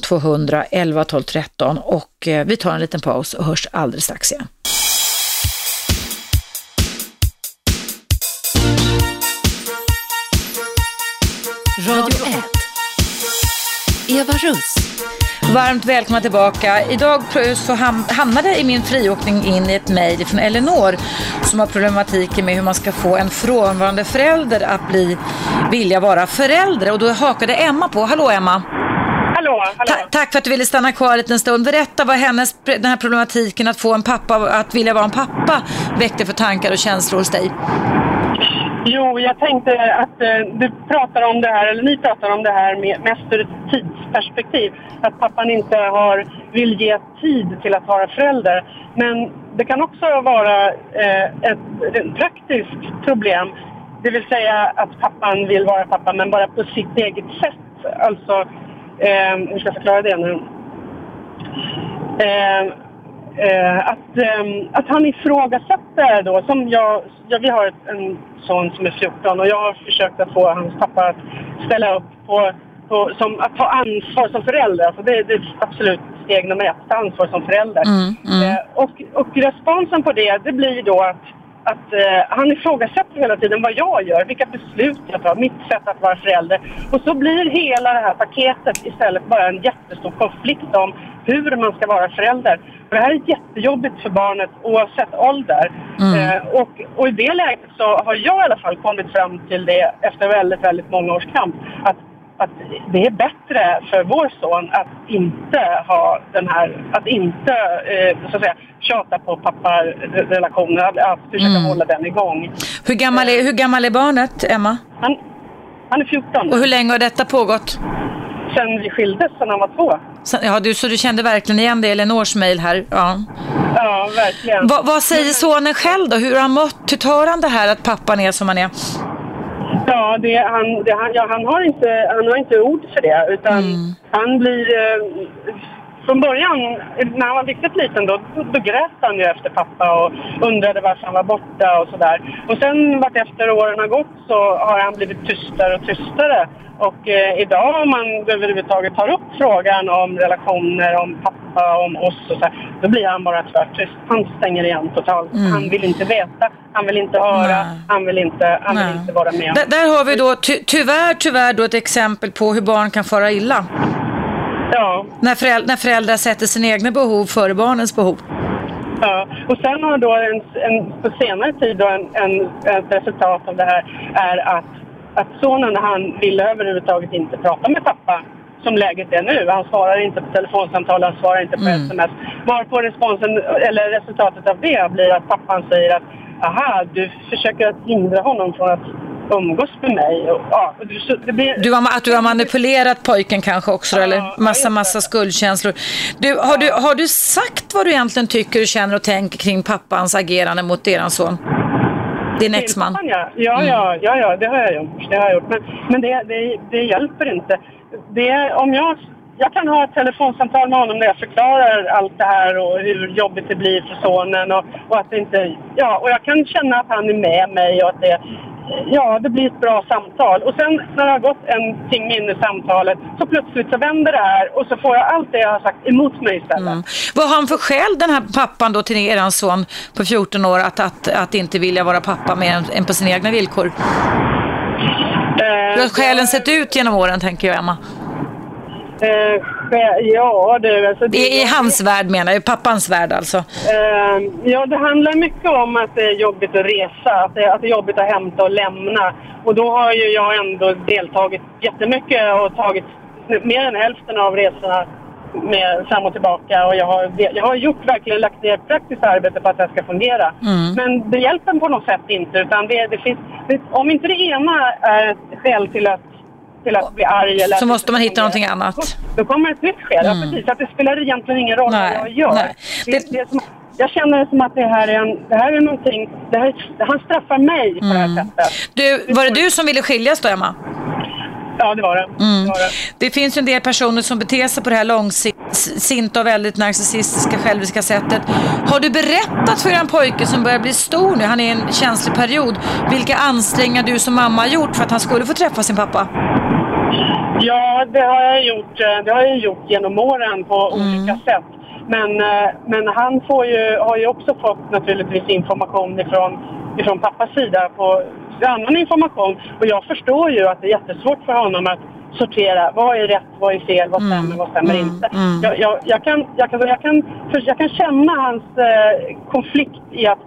0200 11 12 13 och eh, vi tar en liten paus och hörs alldeles strax igen. Radio 1. Eva Russ. Varmt välkomna tillbaka. Idag så hamnade i min friåkning in i ett mejl från Elinor som har problematiken med hur man ska få en frånvarande förälder att bli, vilja vara förälder. Och då hakade Emma på. Hallå Emma! Hallå, hallå. Ta tack för att du ville stanna kvar en liten stund. Berätta vad hennes, den här problematiken att få en pappa att vilja vara en pappa väckte för tankar och känslor hos dig. Jo, jag tänkte att eh, du pratar om det här, eller ni pratar om det här med, mest ur ett tidsperspektiv. Att pappan inte har, vill ge tid till att vara förälder. Men det kan också vara eh, ett, ett praktiskt problem. Det vill säga att pappan vill vara pappa men bara på sitt eget sätt. Alltså, eh, hur ska jag förklara det nu? Eh, eh, att, eh, att han ifrågasätter då, som jag, ja, vi har en son som är 14 och jag har försökt att få hans pappa att ställa upp på, på som, att ta ansvar som förälder. Alltså det, det är absolut steg nummer ett, ta ansvar som förälder. Mm, mm. Eh, och, och responsen på det, det blir då att att eh, han ifrågasätter hela tiden vad jag gör, vilka beslut jag tar, mitt sätt att vara förälder. Och så blir hela det här paketet istället bara en jättestor konflikt om hur man ska vara förälder. Och det här är jättejobbigt för barnet oavsett ålder. Mm. Eh, och, och i det läget så har jag i alla fall kommit fram till det efter väldigt, väldigt många års kamp. Att att det är bättre för vår son att inte ha den här, att inte eh, så att säga tjata på papparelationen, att, att försöka mm. hålla den igång. Hur gammal, är, hur gammal är barnet, Emma? Han, han är 14. Och hur länge har detta pågått? Sen vi skildes, sen han var två. Sen, ja, du, så du kände verkligen igen det i Elinors mejl här? Ja, ja verkligen. Va, vad säger sonen själv då? Hur har han mått? Hur tar han det här att pappan är som han är? Ja, det, han, det, han, ja, han, har inte, han har inte ord för det. Utan mm. han blir... Eh, från början, när han var riktigt liten, då, då grät han ju efter pappa och undrade varför han var borta och sådär. Och sen vart efter åren har gått så har han blivit tystare och tystare. Och eh, idag om man överhuvudtaget tar upp frågan om relationer, om pappa, om oss och så här, då blir han bara tvärtyst. Han stänger igen totalt. Mm. Han vill inte veta, han vill inte höra, Nej. han, vill inte, han vill inte vara med. D där har vi då ty tyvärr, tyvärr då ett exempel på hur barn kan fara illa. Ja. När, föräldrar, när föräldrar sätter sina egna behov före barnens behov. Ja, och sen har då en, en, på senare tid då en, en, ett resultat av det här är att, att sonen han ville överhuvudtaget inte prata med pappa som läget är nu. Han svarar inte på telefonsamtal, han svarar inte på Mm. sms. Varpå responsen, eller resultatet av det blir att pappan säger att aha, du försöker att hindra honom från att umgås med mig. Och, ja, det- så det blir, Du har, att du har manipulerat pojken kanske också Ja, eller ja, massa, massa skuldkänslor. Du, har, du, har du sagt vad du egentligen tycker känner och tänker kring pappans agerande mot eran son? Din exman? Ja, ja, ja, ja, ja, det har jag gjort. Det har jag gjort. Men, men det, det, det hjälper inte. Det, om jag, jag kan ha ett telefonsamtal med honom där jag förklarar allt det här och hur jobbigt det blir för sonen och, och att det inte... Ja, och jag kan känna att han är med mig och att det... Ja, det blir ett bra samtal. Och sen när det har gått en timme in i samtalet så plötsligt så vänder det här och så får jag allt det jag har sagt emot mig istället. Mm. Vad har han för skäl den här pappan då till eran son på 14 år att, att, att inte vilja vara pappa mer än, än på sina egna villkor? Hur har skälen sett ut genom åren tänker jag Emma? Eh, ja, du, alltså... det- I, I hans värld menar jag, pappans värld alltså. Eh, ja, det handlar mycket om att det är jobbigt att resa, att det, att det är jobbigt att hämta och lämna. Och då har ju jag ändå deltagit jättemycket och tagit mer än hälften av resorna med fram och tillbaka. Och jag har, jag har gjort verkligen lagt ner praktiskt arbete på att det här ska fungera. Men det hjälper på något sätt inte. Utan det, det finns, det, om inte det ena är ett skäl till att, till att bli arg eller Så måste man hitta någonting annat. Då kommer ett nytt skäl. Ja, precis. Att det spelar egentligen ingen roll Nej, vad jag gör. nej. Det, Det- det som, jag känner det som att det här är, en, det här är någonting... Det här, han straffar mig på det här sättet. Du, var det du som ville skiljas då Emma? Ja, det var det. Mm. det, var det. Det finns ju en del personer som beter sig på det här långsinta och väldigt narcissistiska, själviska sättet. Har du berättat för en pojke som börjar bli stor nu, han är i en känslig period, vilka ansträngningar du som mamma har gjort för att han skulle få träffa sin pappa? Ja, det har jag gjort. eh, Det har jag gjort genom åren på Mm. olika sätt. Men, eh, men han får ju, har ju också fått naturligtvis information ifrån, ifrån pappas sida på annan information. Och jag förstår ju att det är jättesvårt för honom att sortera vad är rätt, vad är fel, vad stämmer, vad stämmer inte. Jag, jag, jag, kan, jag, kan, jag, kan, jag kan känna hans eh, konflikt i att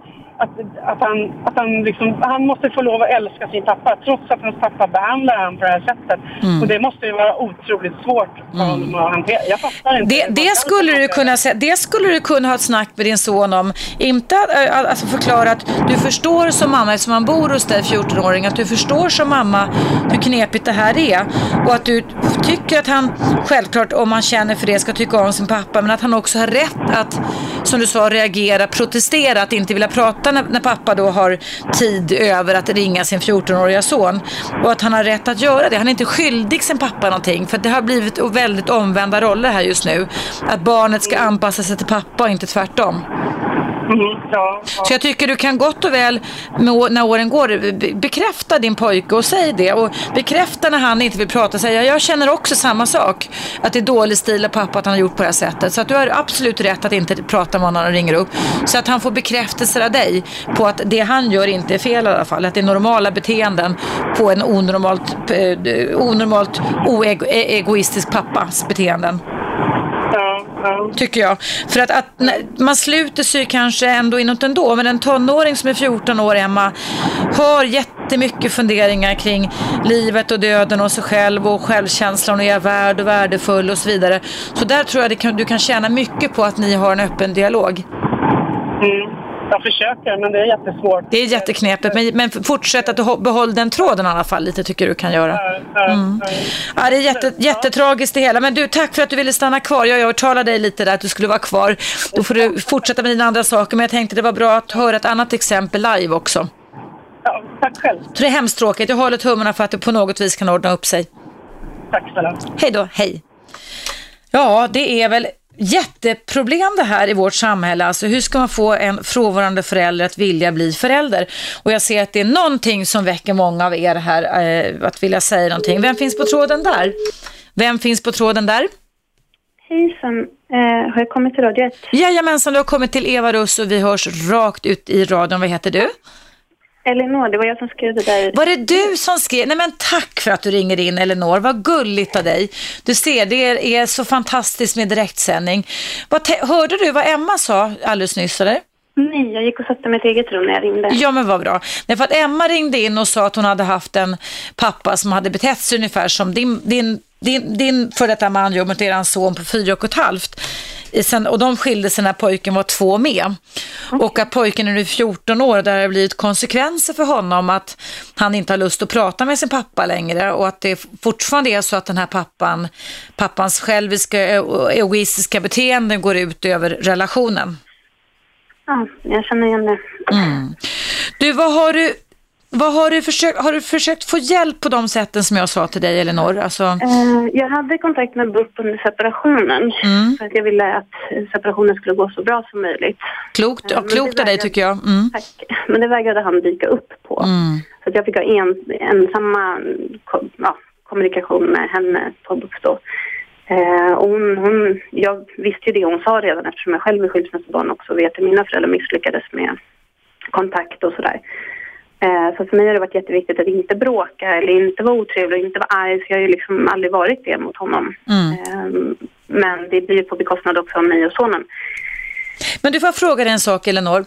att, att, han, att han, liksom, han måste få lov att älska sin pappa trots att hans pappa behandlar honom på det här sättet. Och det måste ju vara otroligt svårt för honom att hantera. Jag fattar inte. Det, det, skulle du kunna, säga- det skulle du kunna ha ett snack med din son om. Inte att äh, alltså förklara att du förstår som mamma, eftersom han bor hos dig 14-åring, att du förstår som mamma hur knepigt det här är. Och att du tycker att han, självklart om han känner för det, ska tycka om sin pappa. Men att han också har rätt att, som du sa, reagera, protestera, att inte vilja prata när, när pappa då har tid över att ringa sin 14-åriga son. Och att han har rätt att göra det. Han är inte skyldig sin pappa någonting. För det har blivit väldigt omvända roller här just nu. Att barnet ska anpassa sig till pappa och inte tvärtom. Mm, ja, ja. Så jag tycker du kan gott och väl, när åren går, bekräfta din pojke och säg det. Och bekräfta när han inte vill prata. Säga, jag känner också samma sak. Att det är dålig stil av pappa att han har gjort på det här sättet. Så att du har absolut rätt att inte prata med honom när han ringer upp. Så att han får bekräftelse av dig på att det han gör inte är fel i alla fall. Att det är normala beteenden på en onormalt, eh, onormalt oegoistisk e-, pappas beteenden. Tycker jag. För att, att man sluter sig kanske ändå inåt ändå. Men en tonåring som är 14 år, Emma, har jättemycket funderingar kring livet och döden och sig själv och självkänslan och är jag värd och värdefull och så vidare. Så där tror jag kan, du kan tjäna mycket på att ni har en öppen dialog. Mm. Jag försöker, men det är jättesvårt. Det är jätteknepigt, men, men fortsätt att ho- behåll den tråden i alla fall lite tycker du kan göra. Mm. ja. Ja, det är jätte, jättetragiskt det hela. Men du, tack för att du ville stanna kvar. Jag övertalade dig lite där att du skulle vara kvar. Då får du fortsätta med dina andra saker. Men jag tänkte det var bra att höra ett annat exempel live också. Ja, tack själv. Så det är hemskt tråkigt. Jag håller tummarna för att det på något vis kan ordna upp sig. Tack snälla. Hej då, hej. Ja, det är väl jätteproblem det här i vårt samhälle. Alltså hur ska man få en frånvarande förälder att vilja bli förälder? Och jag ser att det är någonting som väcker många av er här eh, att vilja säga någonting. Vem finns på tråden där? Vem finns på tråden där? Hejsan, eh, har jag kommit till Radio 1? Jajamensan, du har kommit till Eva Russ och vi hörs rakt ut i radion. Vad heter du? Elinor, det var jag som skrev det där. Var det du som skrev? Nej men tack för att du ringer in Elinor, vad gulligt av dig. Du ser, det är så fantastiskt med direktsändning. Vad hörde du vad Emma sa alldeles nyss eller? Nej, jag gick och satte mig i ett eget rum när jag ringde. Ja, men vad bra. Nej, för att Emma ringde in och sa att hon hade haft en pappa som hade betett sig ungefär som din, din, din, din för detta man gör mot er son på fyra och ett halvt. Sen, och de skilde sig när pojken var två med. Okay. Och att pojken är nu 14 år, där har det blivit konsekvenser för honom att han inte har lust att prata med sin pappa längre och att det fortfarande är så att den här pappan, pappans själviska egoistiska beteenden går ut över relationen. Ja, jag känner igen det. Mm. Du, vad har du, vad har du, försökt, har du försökt få hjälp på de sätten som jag sa till dig, Elinor? Alltså... Uh, jag hade kontakt med BUP under separationen. Mm. För att jag ville att separationen skulle gå så bra som möjligt. Klokt, uh, klokt av dig tycker jag. Mm. Tack. Men det vägrade han dyka upp på. Mm. Så jag fick ha en, ensamma ja, kommunikation med henne på BUP då. Eh, och hon, hon, jag visste ju det hon sa redan eftersom jag själv är skilsmässobarn också vet att mina föräldrar misslyckades med kontakt och sådär. Eh, så för mig har det varit jätteviktigt att inte bråka eller inte vara otrevlig och inte vara arg. Så jag har ju liksom aldrig varit det mot honom. Mm. Eh, men det blir på bekostnad också av mig och sonen. Men du får fråga dig en sak Elinor,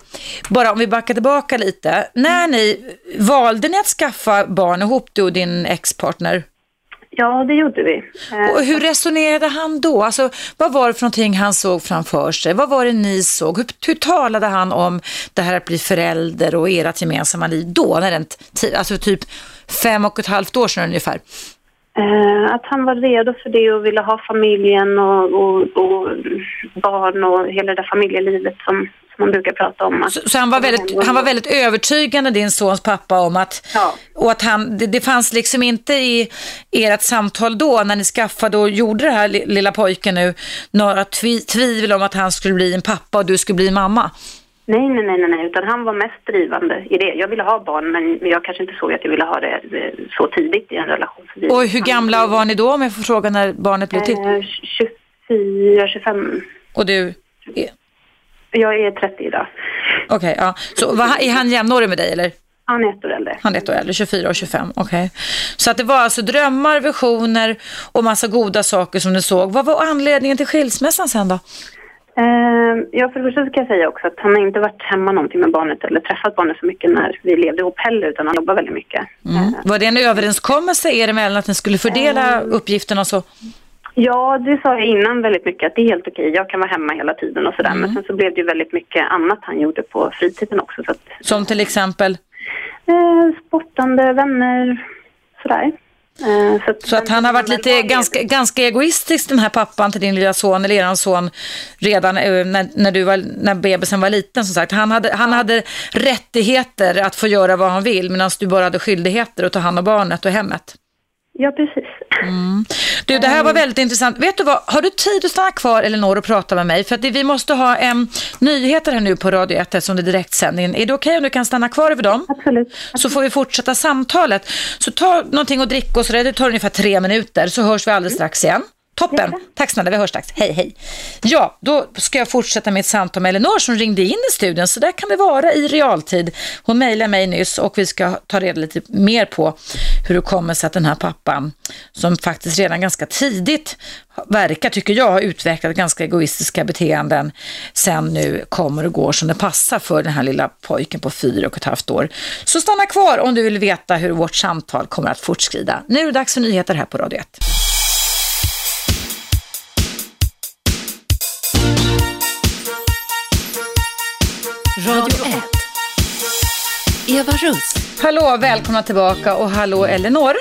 bara om vi backar tillbaka lite. När ni, valde ni att skaffa barn ihop du och din ex-partner? Ja, det gjorde vi. Eh, och hur resonerade han då? Alltså, vad var det för någonting han såg framför sig? Vad var det ni såg? Hur, hur talade han om det här att bli förälder och ert gemensamma liv då? När den alltså typ fem och ett halvt år sedan ungefär. Eh, att han var redo för det och ville ha familjen och, och, och barn och hela det där familjelivet som, man brukar prata om. Att, så, så han, var väldigt, han var väldigt övertygande, din sons pappa, om att, ja. och att han, det, det fanns liksom inte i ert samtal då, när ni skaffade och gjorde det här lilla pojken nu, några tvi, tvivel om att han skulle bli en pappa och du skulle bli en mamma? Nej, nej, nej, nej, utan han var mest drivande i det. Jag ville ha barn, men jag kanske inte såg att jag ville ha det så tidigt i en relation. Och hur gamla var ni då, om jag får fråga när barnet blev till? Eh, 24, 25. Och du? Jag är 30 idag. Okej, okay, ja. Så var, är han jämnårig med dig eller? Han är ett år äldre. Han är ett år äldre, 24 och 25, okej. Okay. Så att det var alltså drömmar, visioner och massa goda saker som du såg. Vad var anledningen till skilsmässan sen då? Uh, ja, för det första så kan jag säga också att han har inte varit hemma någonting med barnet eller träffat barnet så mycket när vi levde ihop heller, utan han jobbar väldigt mycket. Mm. Var det en överenskommelse er emellan att ni skulle fördela uh, uppgifterna så? Ja, det sa jag innan väldigt mycket att det är helt okej. Jag kan vara hemma hela tiden och sådär. Mm. Men sen så blev det ju väldigt mycket annat han gjorde på fritiden också. Så att, Som till exempel? Eh, sportande, vänner, sådär. Eh, så, att, så att han har varit lite ganska, ganska egoistisk den här pappan till din lilla son eller eran son redan eh, när, när, du var, när bebisen var liten som sagt. Han hade, han hade rättigheter att få göra vad han vill medan du bara hade skyldigheter att ta hand om barnet och hemmet. Ja, precis. Mm. Du, det här var väldigt intressant. Vet du vad, har du tid att stanna kvar Elinor och prata med mig? För att vi måste ha en nyheter här nu på Radio 1 som det är direktsändningen. Är det okej okay om du kan stanna kvar över dem? Absolut. Så får vi fortsätta samtalet. Så ta någonting att dricka och så där. Det tar ungefär tre minuter så hörs vi alldeles strax igen. Toppen. Tack snälla, vi hörs strax. Hej, hej. Ja, då ska jag fortsätta med ett samtal med Elinor som ringde in i studion. Så där kan det vara i realtid. Hon mejlade mig nyss och vi ska ta reda lite mer på hur det kommer sig att den här pappan, som faktiskt redan ganska tidigt verkar, tycker jag, ha utvecklat ganska egoistiska beteenden, sen nu kommer och går som det passar för den här lilla pojken på fyra och ett halvt år. Så stanna kvar om du vill veta hur vårt samtal kommer att fortskrida. Nu är det dags för nyheter här på Radio 1. Eva Russ. Hallå, välkomna tillbaka och hallå Elinor.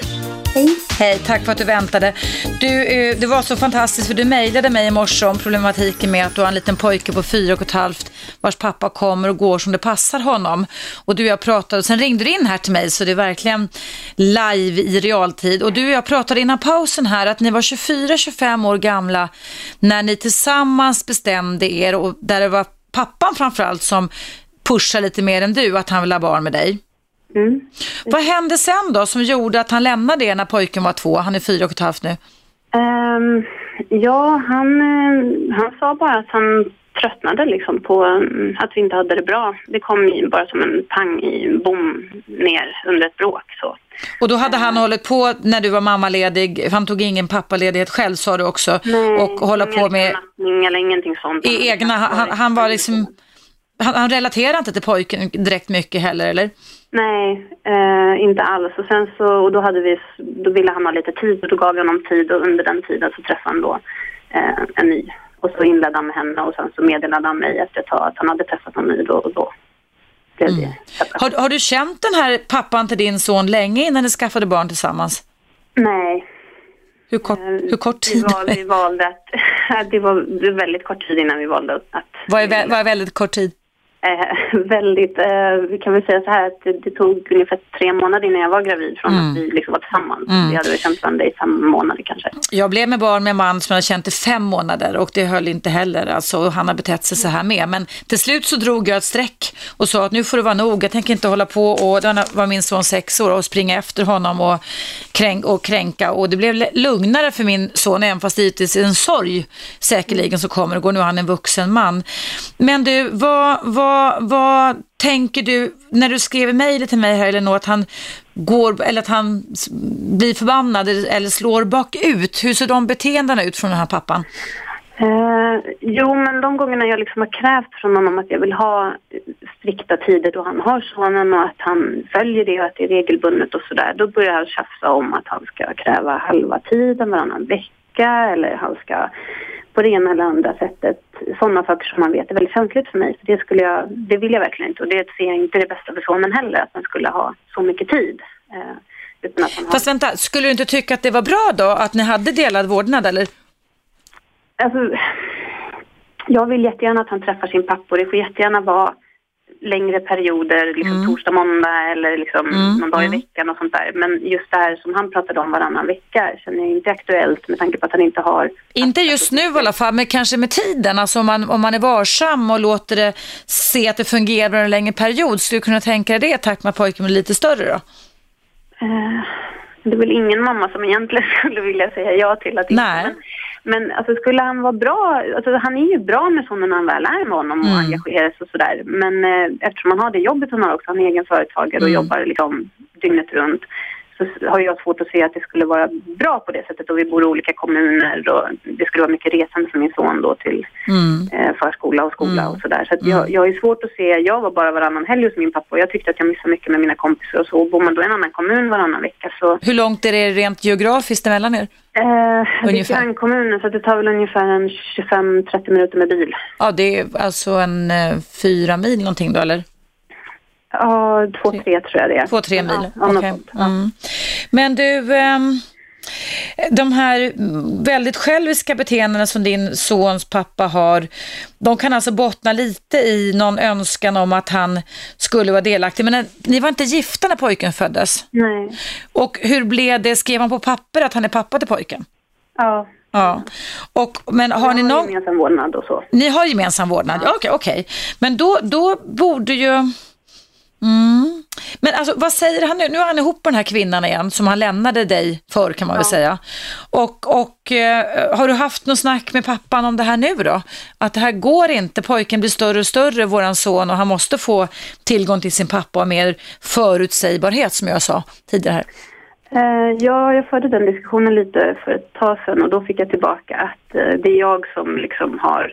Hej. Hej, tack för att du väntade. Du, eh, det var så fantastiskt för du mejlade mig i morse om problematiken med att du har en liten pojke på fyra och ett halvt vars pappa kommer och går som det passar honom. Och du och jag pratade och sen ringde du in här till mig så det är verkligen live i realtid. Och du och jag pratade innan pausen här att ni var 24-25 år gamla när ni tillsammans bestämde er och där det var pappan framförallt som pushar lite mer än du att han vill ha barn med dig. Mm. Vad hände sen då som gjorde att han lämnade det när pojken var två? Han är fyra och ett halvt nu. Um, ja, han, eh, han sa bara att han tröttnade liksom på mm, att vi inte hade det bra. Det kom ju bara som en pang i bom ner under ett bråk. Så. Och då hade han hållit på när du var mammaledig, han tog ingen pappaledighet själv sa du också, Nej, och hålla på med eller ingenting sånt. i egna, han, han var liksom, han, han relaterade inte till pojken direkt mycket heller eller? Nej, eh, inte alls. Och sen så, och då, hade vi, då ville han ha lite tid och då gav jag honom tid och under den tiden så träffade han då eh, en ny. Och så inledde han med henne och sen så meddelade han mig efter ett tag att han hade träffat någon ny då och då blev det separation. Har, har du känt den här pappan till din son länge innan ni skaffade barn tillsammans? Nej, Hur kort, eh, hur kort vi, tid? val, vi valde att, det var det väldigt kort tid innan vi valde att Vad är, vad är väldigt kort tid? Eh, väldigt, eh, vi kan väl säga så här att det, det tog ungefär tre månader innan jag var gravid från att vi liksom var tillsammans. Mm. Vi hade väl känt varandra i fem månader kanske. Jag blev med barn med en man som jag känt i fem månader och det höll inte heller. Alltså, och han har betett sig så här med. Men till slut så drog jag ett streck och sa att nu får det vara nog. Jag tänker inte hålla på och, då var min son sex år och springa efter honom och, kränk, och kränka. Och det blev lugnare för min son, även fast det givetvis är en sorg säkerligen så kommer det gå. Nu är han en vuxen man. Men du, vad, vad, vad tänker du när du skrev i mejlet till mig här Elinor att han går, eller att han blir förbannad eller eller slår bakut? Hur ser de beteendena ut från den här pappan? Eh, jo, men de gångerna jag liksom har krävt från honom att jag vill ha strikta tider då han har sonen och att han följer det och att det är regelbundet och sådär. Då börjar han tjafsa om att han ska kräva halva tiden varannan vecka eller han ska på det ena eller andra sättet. Sådana saker som man vet är väldigt känsligt för mig. Så det, skulle jag, det vill jag verkligen inte och det ser jag inte det bästa för sonen heller att man skulle ha så mycket tid. Eh, utan att han har... Fast vänta, skulle du inte tycka att det var bra då att ni hade delad vårdnad eller? Alltså, jag vill jättegärna att han träffar sin pappa och det får jättegärna vara längre perioder, liksom torsdag, måndag eller liksom någon dag i veckan och sånt där. Men just det här som han pratade om varannan vecka känner jag inte aktuellt med tanke på att han inte har... Inte just nu i alla fall, men kanske med tiden. Alltså om man, om man är varsam och låter det se att det fungerar under en längre period. Skulle du kunna tänka dig det i takt med att pojken blir lite större då? Eh, det är väl ingen mamma som egentligen skulle vilja säga ja till att Nej. Men, men alltså skulle han vara bra, alltså han är ju bra med sonen när han väl är med honom och Mm. engagerar sig och sådär. Men eh, eftersom han har det jobbet han har också, han är egen företagare och Mm. jobbar liksom dygnet runt. Så har jag svårt att se att det skulle vara bra på det sättet och vi bor i olika kommuner och det skulle vara mycket resande för min son då till Mm. eh, förskola och skola och sådär. Så att jag, jag är svårt att se, jag var bara varannan helg hos min pappa och jag tyckte att jag missade mycket med mina kompisar och så. Bor man då i en annan kommun varannan vecka så Hur långt är det rent geografiskt emellan er? Eh, det är grannkommunen så det tar väl ungefär en 25-30 minuter med bil. Ja, det är alltså en eh, fyra mil någonting då, eller? Ja, två, tre tror jag det är. Två, tre mil. Ja. Ja. Mm. Men du, ehm, de här väldigt själviska beteendena som din sons pappa har, de kan alltså bottna lite i någon önskan om att han skulle vara delaktig. Men eh, ni var inte gifta när pojken föddes. Nej. Och hur blev det? Skrev han på papper att han är pappa till pojken? Ja. Ja. Och, men har ni Jag någon... gemensam vårdnad och så. Ni har gemensam vårdnad? Ja. Okej, okej. Men då, då borde ju... Mm. Men alltså, vad säger han nu? Nu är han ihop med den här kvinnan igen som han lämnade dig för kan man väl säga. Och, och eh, har du haft något snack med pappan om det här nu då? Att det här går inte, pojken blir större och större, våran son, och han måste få tillgång till sin pappa och mer förutsägbarhet som jag sa tidigare här. Eh, ja, jag förde den diskussionen lite för ett tag sedan och då fick jag tillbaka att eh, det är jag som liksom har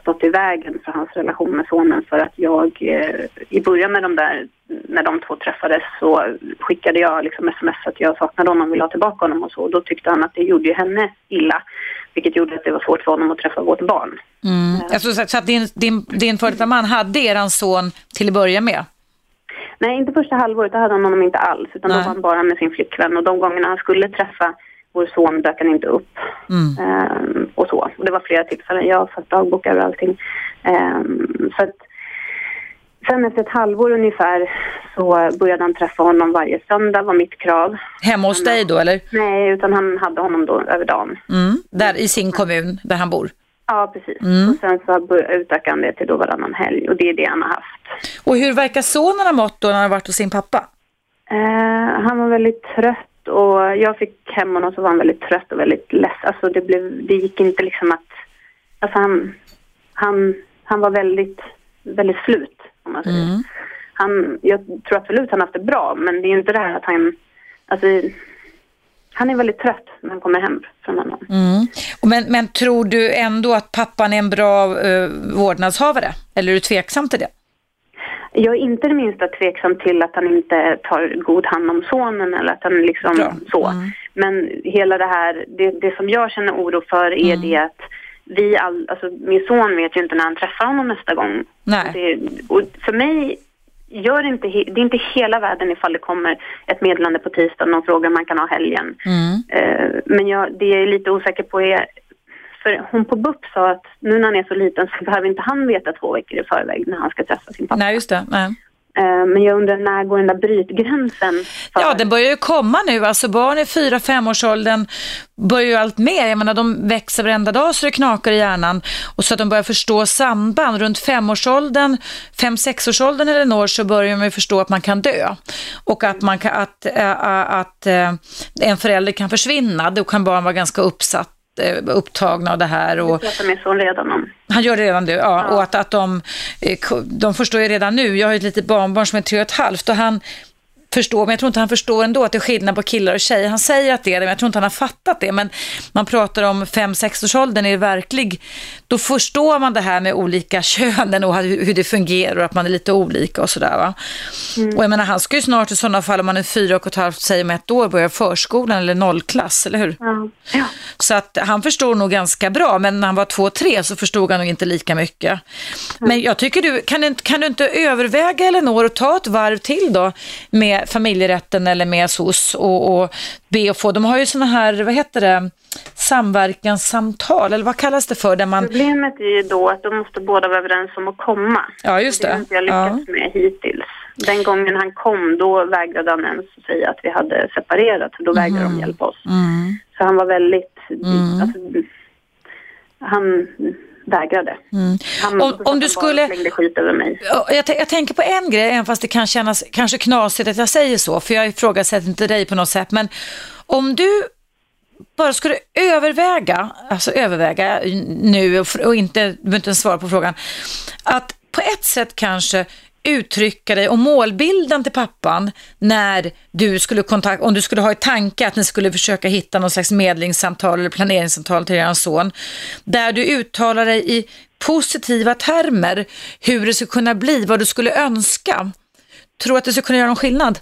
stått i vägen för hans relation med sonen för att jag eh, i början med de där, när de två träffades så skickade jag liksom sms att jag saknade honom och ville ha tillbaka honom och så och då tyckte han att det gjorde ju henne illa vilket gjorde att det var svårt för honom att träffa vårt barn. Mm. Alltså, så, så att din, din, din före detta man hade eran son till att börja med? Nej, inte första halvåret, då hade han honom inte alls. Utan Nej. då var han bara med sin flickvän. Och de gångerna han skulle träffa vår son dök han inte upp. Mm. Ehm, och så. Och det var flera tillfällen. Jag har fått dagbok över allting. Ehm, så att, sen efter ett halvår ungefär så började han träffa honom varje söndag, var mitt krav. Hemma hos dig då eller? Nej, utan han hade honom då över dagen. Mm. Där i sin kommun där han bor? Ja, precis. Mm. Och sen så utökade han det till då varannan helg. Och det är det han har haft. Och hur verkar sonen ha mått då när han har varit hos sin pappa? Eh, han var väldigt trött och jag fick hem honom så var han väldigt trött och väldigt ledsen. Alltså det, blev, det gick inte liksom att... Alltså han, han, han var väldigt, väldigt slut, om man säger. Mm. Han, jag tror absolut han haft det bra, men det är inte det här att han... Alltså, han är väldigt trött när han kommer hem från honom. Mm. Men, men tror du ändå att pappan är en bra eh, vårdnadshavare? Eller är du tveksam till det? Jag är inte det minsta tveksam till att han inte tar god hand om sonen eller att han liksom Bra. så. Mm. Men hela det här, det, det som jag känner oro för är Mm. det att vi all, alltså min son vet ju inte när han träffar honom nästa gång. Nej. Det, och för mig gör det inte, det är inte hela världen ifall det kommer ett meddelande på tisdagen och frågar om man kan ha helgen. Mm. Eh, men jag, det jag är lite osäker på är, för hon på BUP sa att nu när han är så liten så behöver inte han veta två veckor i förväg när han ska träffa sin pappa. Nej, just det. Nej. Eh, men jag undrar när går den där brytgränsen? För, Ja, den börjar ju komma nu. Alltså barn i fyra femårsåldern börjar ju allt mer. Jag menar, de växer varenda dag så det knakar i hjärnan. Och så att de börjar förstå samband. Runt femårsåldern, fem sexårsåldern eller når så börjar man ju förstå att man kan dö. Och att, man kan, att, äh, att äh, en förälder kan försvinna. Då kan barn vara ganska uppsatt upptagna av det här. Och, Det pratar min son redan om. han gör det redan nu, ja. Och att, att de, eh, de förstår ju redan nu. Jag har ju ett litet barnbarn som är tre och ett halvt och han förstår, men jag tror inte han förstår ändå att det är skillnad på killar och tjejer. Han säger att det är det, men jag tror inte han har fattat det. Men man pratar om fem sexårsåldern är det verklig, då förstår man det här med olika könen och hur, det fungerar och att man är lite olika och sådär va. Och jag menar, han ska ju snart i sådana fall, om man är fyra och ett halvt, säger med ett år, börja förskolan eller nollklass, eller hur? Ja. ja. Så att han förstod nog ganska bra, men när han var två, tre så förstod han nog inte lika mycket. Men jag tycker du, kan, du inte- kan du inte överväga Elinor och ta ett varv till då med familjerätten eller med SOS och, och be och få, de har ju sådana här, vad heter det, samverkanssamtal eller vad kallas det för? Där man, Problemet är ju då att de måste båda vara överens om att komma. ja just Det har det. inte jag Ja. lyckats med hittills. Den gången han kom, då vägrade han ens säga att vi hade separerat. Då vägrade de hjälpa oss. Mm. Så han var väldigt... Alltså, han vägrade. Han, Mm. Om- så att om du han skulle- slängde skit över mig. Ja, Jag, jag tänker på en grej, även fast det kan kännas kanske knasigt att jag säger så, för jag ifrågasätter inte dig på något sätt, men om du bara skulle överväga, alltså överväga nu och, och inte, du behöver inte svara på frågan, att på ett sätt kanske uttrycka dig och målbilden till pappan när du skulle kontakta, om du skulle ha i tanke att ni skulle försöka hitta någon slags medlingssamtal eller planeringssamtal till er son, där du uttalar dig i positiva termer hur det skulle kunna bli, vad du skulle önska. Tror du att det skulle kunna göra någon skillnad?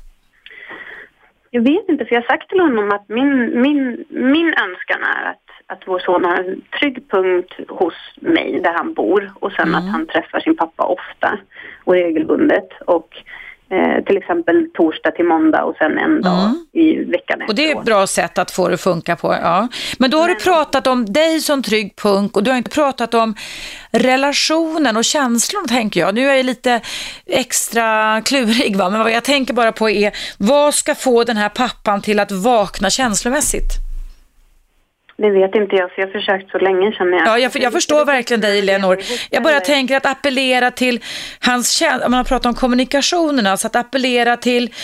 Jag vet inte, för jag har sagt till honom att min, min, min önskan är att, att vår son har en trygg punkt hos mig där han bor och sen Mm. att han träffar sin pappa ofta och regelbundet och eh, till exempel torsdag till måndag och sen en dag i veckan Mm. Och det är ett bra sätt att få det att funka på. Ja. Men då har du pratat om dig som trygg punkt och du har inte pratat om relationen och känslorna tänker jag. Nu är jag lite extra klurig va? men vad jag tänker bara på är vad ska få den här pappan till att vakna känslomässigt? Det vet inte jag, för jag har försökt så länge känner jag. Ja, jag, jag förstår verkligen dig, Leonor. Jag bara tänker att appellera till hans känslor, man har pratat om kommunikationerna, så att appellera till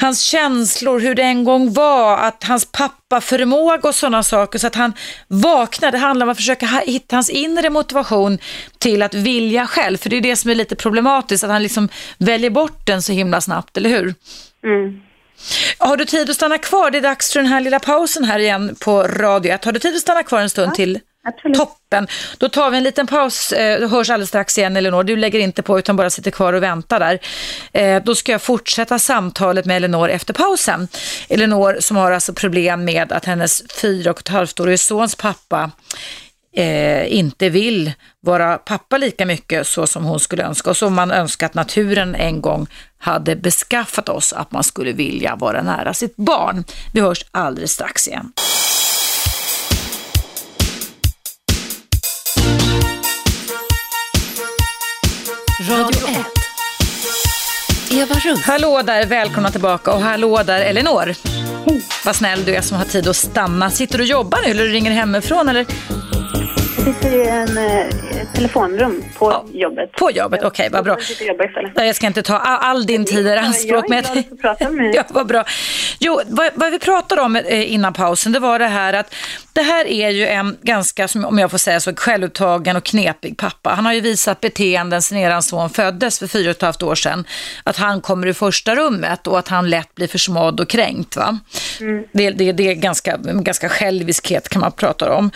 hans känslor, hur det en gång var, att hans pappa förmåga och sådana saker, så att han vaknar. Det handlar om att försöka hitta hans inre motivation till att vilja själv, för det är det som är lite problematiskt, att han liksom väljer bort den så himla snabbt, eller hur? Mm. Har du tid att stanna kvar? Det är dags för den här lilla pausen här igen på Radio 1. Har du tid att stanna kvar en stund till? absolut. Toppen. Då tar vi en liten paus. Eh, Då hörs alldeles strax igen, Elinor. Du lägger inte på utan bara sitter kvar och väntar där. Eh, Då ska jag fortsätta samtalet med Elinor efter pausen. Elinor som har alltså problem med att hennes fyra och ett halvt-årige sons pappa eh, inte vill vara pappa lika mycket så som hon skulle önska och som man önskar att naturen en gång hade beskaffat oss att man skulle vilja vara nära sitt barn. Vi hörs alldeles strax igen. Radio 1. Eva Russ. Hallå där, välkomna tillbaka och hallå där Elinor. Vad snäll du är som har tid att stanna. Sitter du och jobbar nu eller ringer hemifrån eller? Sitter i en, eh, telefonrum på Ja, jobbet. på jobbet, okej, vad bra. Jag Jag ska inte ta all, din tid i anspråk. Jag är glad att prata med dig. ja, vad bra. Jo, vad, vad vi pratade om eh, innan pausen, det var det här att det här är ju en ganska, om jag får säga så, självupptagen och knepig pappa. Han har ju visat beteenden sedan eran son föddes för fyra och ett halvt år sedan. Att han kommer i första rummet och att han lätt blir försmådd och kränkt. Va? Det, det, det är ganska, ganska själviskhet kan man prata om.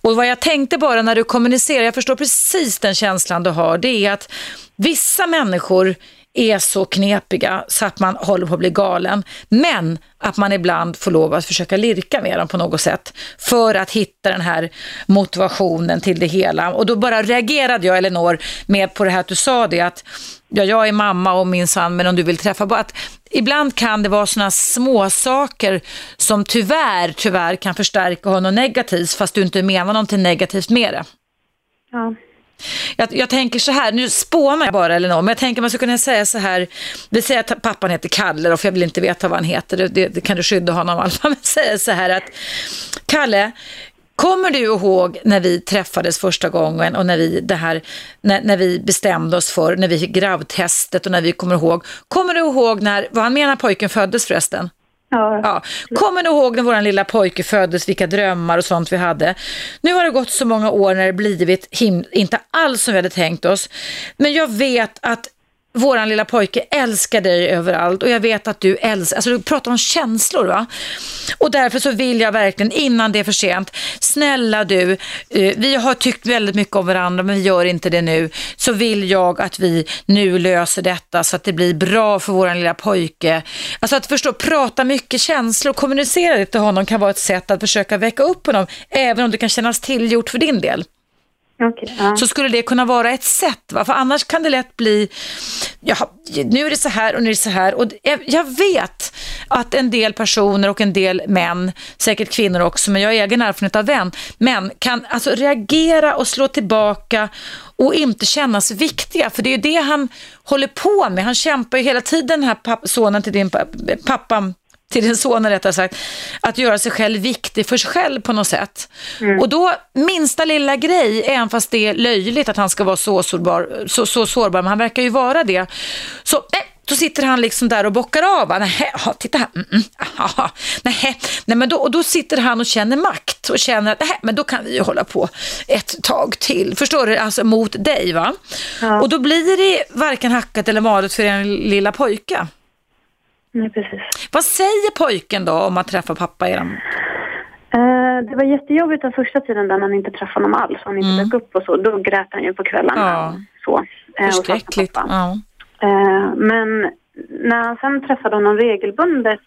Och vad jag tänkte bara när du kommunicerar, jag förstår precis den känslan du har, det är att vissa människor är så knepiga så att man håller på att bli galen. Men att man ibland får lov att försöka lirka med dem på något sätt för att hitta den här motivationen till det hela. Och då bara reagerade jag, Elinor, med på det här att du sa det att ja, jag är mamma och min son, men om du vill träffa bara att ibland kan det vara sådana små saker som tyvärr, tyvärr kan förstärka honom negativt fast du inte menar någonting negativt med det. Ja. Jag, jag tänker så här, nu spånar jag bara eller något, men jag tänker man skulle kunna säga så här, vi säger att pappan heter Kalle då, för jag vill inte veta vad han heter, det, det, det kan du skydda honom i alla men säga så här att Kalle, Kommer du ihåg när vi träffades första gången och när vi, det här, när, när vi bestämde oss för, när vi fick gravtestet och när vi kommer ihåg, kommer du ihåg när, vad han menar pojken föddes förresten? Ja. Ja. Kommer ni ihåg när vår lilla pojke föddes, vilka drömmar och sånt vi hade? Nu har det gått så många år när det blivit him- inte alls som vi hade tänkt oss. Men jag vet att våran lilla pojke älskar dig överallt och jag vet att du älskar, alltså du pratar om känslor va? Och därför så vill jag verkligen innan det är för sent, snälla du, eh, vi har tyckt väldigt mycket om varandra men vi gör inte det nu, så vill jag att vi nu löser detta så att det blir bra för våran lilla pojke. Alltså att förstå, prata mycket känslor, kommunicera det till honom kan vara ett sätt att försöka väcka upp honom, även om det kan kännas tillgjort för din del Okay, ja. så skulle det kunna vara ett sätt. Va? För annars kan det lätt bli, ja, nu är det så här och nu är det så här. Och jag- vet att en del personer och en del män, säkert kvinnor också, men jag har egen erfarenhet av vän, män kan alltså reagera och slå tillbaka och inte kännas viktiga. För det är ju det han håller på med. Han kämpar ju hela tiden, den här sonen till din pappa, pappa, till din son rättare sagt, att göra sig själv viktig för sig själv på något sätt. Och då, minsta lilla grej, även fast det är löjligt att han ska vara så sårbar, så, så sårbar men han verkar ju vara det. Så, eh, då sitter han liksom där och bockar av. Nähä, ja, titta här. Mm, mm, aha, nähä. Nej, men då, och då sitter han och känner makt och känner att nähä, men då kan vi ju hålla på ett tag till. Förstår du? Alltså mot dig va? Och då blir det varken hackat eller malet för en lilla pojke. Nej, precis. Vad säger pojken då om att träffa pappa? i den? Eh, det var jättejobbigt den första tiden där man inte träffade honom alls. Han inte dök upp och så. Då grät han ju på kvällarna. Mm. Ja. Så, eh, Förskräckligt. Ja. Eh, men när han sen träffade honom regelbundet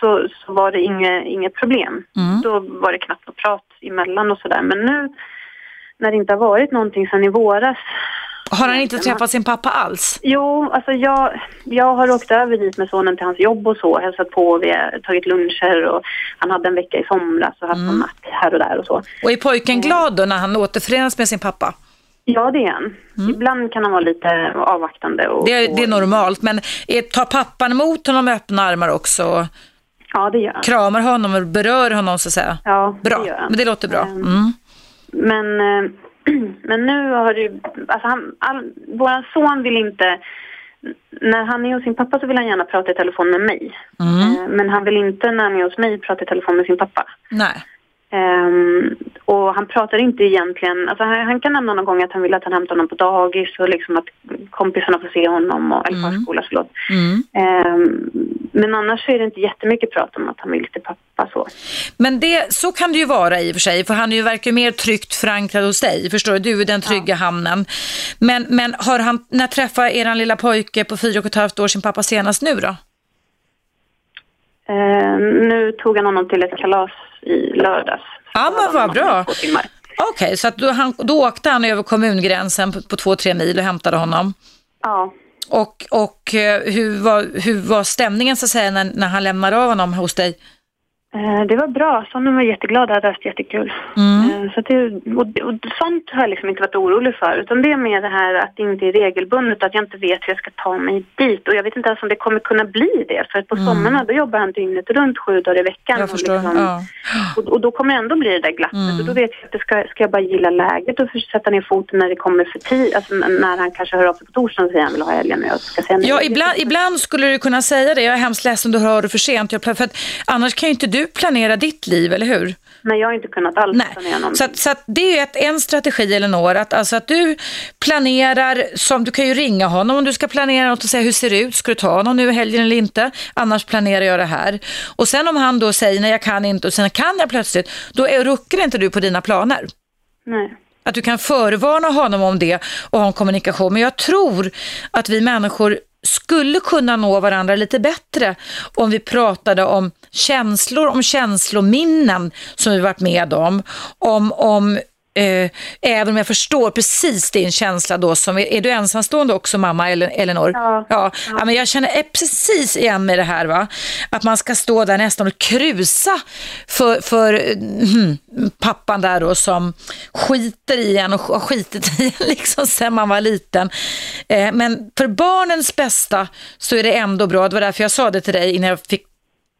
så, så var det inget, inget problem. Mm. Då var det knappt något prat emellan och sådär. Men nu när det inte har varit någonting sedan i våras. Har han inte träffat sin pappa alls? Jo, alltså jag, jag har åkt över dit med sonen till hans jobb och så. Hälsat på, vi har tagit luncher och han hade en vecka i somras och haft Mm. någon natt här och där och så. Och är pojken glad då när han återförenas med sin pappa? Ja, det är han. Ibland kan han vara lite avvaktande. Och, Mm. Det är, det är normalt, men är, tar pappan emot honom med öppna armar också? Ja, det gör han. Kramar honom och berör honom så att säga? Ja, Bra, det gör han. men det låter bra. Ehm, Mm. Men, eh, men nu har det. Alltså han, all, våran son vill inte... När han är hos sin pappa så vill han gärna prata i telefon med mig. Mm. Eh, Men han vill inte när han är hos mig prata i telefon med sin pappa. Nej. Ehm, och han pratar inte egentligen, alltså han, han kan nämna någon gång att han vill att han hämtar honom på dagis och liksom att kompisarna får se honom, och, eller förskola, förlåt. Mm. Ehm, men annars är det inte jättemycket prat om att han vill till pappa så. Men det, så kan det ju vara i och för sig, för han är ju verkar mer tryggt förankrad hos dig. Förstår du? Du är den trygga hamnen. Men, men har han, när träffade eran lilla pojke på fyra och ett halvt år sin pappa senast nu då? Ehm, nu tog han honom till ett kalas i lördags. Ja, men vad bra. Okej, så att då, han, då åkte han över kommungränsen på, på två, tre mil och hämtade honom. Ja. Och, och eh, hur, var, hur var stämningen så att säga när, när han lämnade av honom hos dig? Eh, Det var bra. Sonen var jätteglad och hade haft jättekul. Eh, Så det, och, och sånt har jag liksom inte varit orolig för. Utan det är mer det här att det inte är regelbundet, att jag inte vet hur jag ska ta mig dit. Och jag vet inte ens om det kommer kunna bli det. För på sommarna då jobbar han dygnet runt sju dagar i veckan. Och liksom- Ja. och, och då kommer det ändå bli det där glappet. Och då vet jag att det ska, ska jag bara gilla läget och sätta ner foten när det kommer för tid. Alltså när han kanske hör av sig på torsdagen och säger att han vill ha helgen och jag ska säga nej. Ja, ibland, ibland skulle du kunna säga det. Jag är hemskt ledsen, du hör det för sent. Jag, för att, annars kan ju inte du planera ditt liv, eller hur? Nej, jag har inte kunnat alls planera Nej. någonting. Så, att, så att det är ett, en strategi, Elinor, att, alltså att du planerar, som du kan ju ringa honom om du ska planera något och säga hur ser det ut, ska du ta honom nu i helgen eller inte, annars planerar jag det här. Och sen om han då säger nej jag kan inte och sen kan jag plötsligt, då är, ruckar inte du på dina planer. Nej. Att du kan förvarna honom om det och ha en kommunikation. Men jag tror att vi människor skulle kunna nå varandra lite bättre om vi pratade om känslor, om känslominnen som vi varit med om, om, om Eh, även om jag förstår precis din känsla då, som är, du ensamstående också mamma eller Elinor? Ja. ja. Ja, men jag känner precis igen med det här va, att man ska stå där nästan och krusa för, för mm, pappan där då som skiter i en och har skitit i en liksom sen man var liten. Eh, men för barnens bästa så är det ändå bra, det var därför jag sa det till dig innan jag fick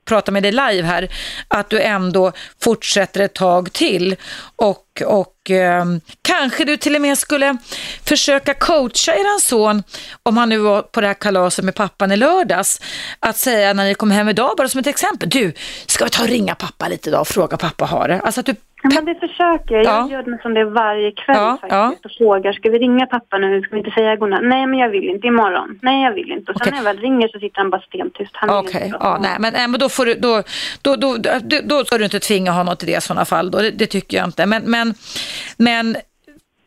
prata med dig live här, att du ändå fortsätter ett tag till och, och eh, kanske du till och med skulle försöka coacha eran son, om han nu var på det här kalaset med pappan i lördags, att säga när ni kommer hem idag, bara som ett exempel, du, ska vi ta och ringa pappa lite idag och fråga pappa har det? Alltså att du Ja, men det försöker jag. Ja. Jag gör nästan det varje kväll Ja, faktiskt och frågar, ska vi ringa pappa nu? Ska vi inte säga godnatt? Nej, men jag vill inte. Imorgon. Nej, jag vill inte. Och sen Okej. när jag väl ringer så sitter han bara stentyst. Han Okej, prata ja, nej, det. men, nej, men då får du, då, då, då, då, då ska du inte tvinga honom till det i sådana fall. Då. Det, det tycker jag inte. Men, men, men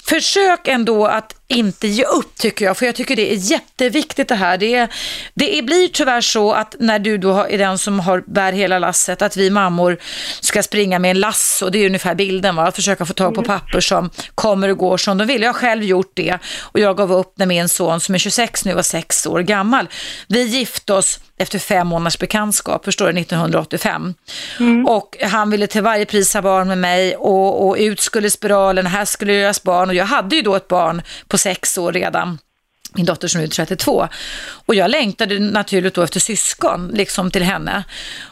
försök ändå att inte ge upp tycker jag, för jag tycker det är jätteviktigt det här. Det, är, det är, blir tyvärr så att när du då är den som har, bär hela lasset, att vi mammor ska springa med en lass och det är ungefär bilden, va? att försöka få tag på papper som kommer och går som de vill. Jag har själv gjort det och jag gav upp när min son som är 26 nu var 6 år gammal. Vi gifte oss efter fem månaders bekantskap, förstår du, 1985. Och han ville till varje pris ha barn med mig och, och ut skulle spiralen, här skulle göras barn och jag hade ju då ett barn på sex år redan min dotter som är 32. Och jag längtade naturligt då efter syskon, liksom till henne.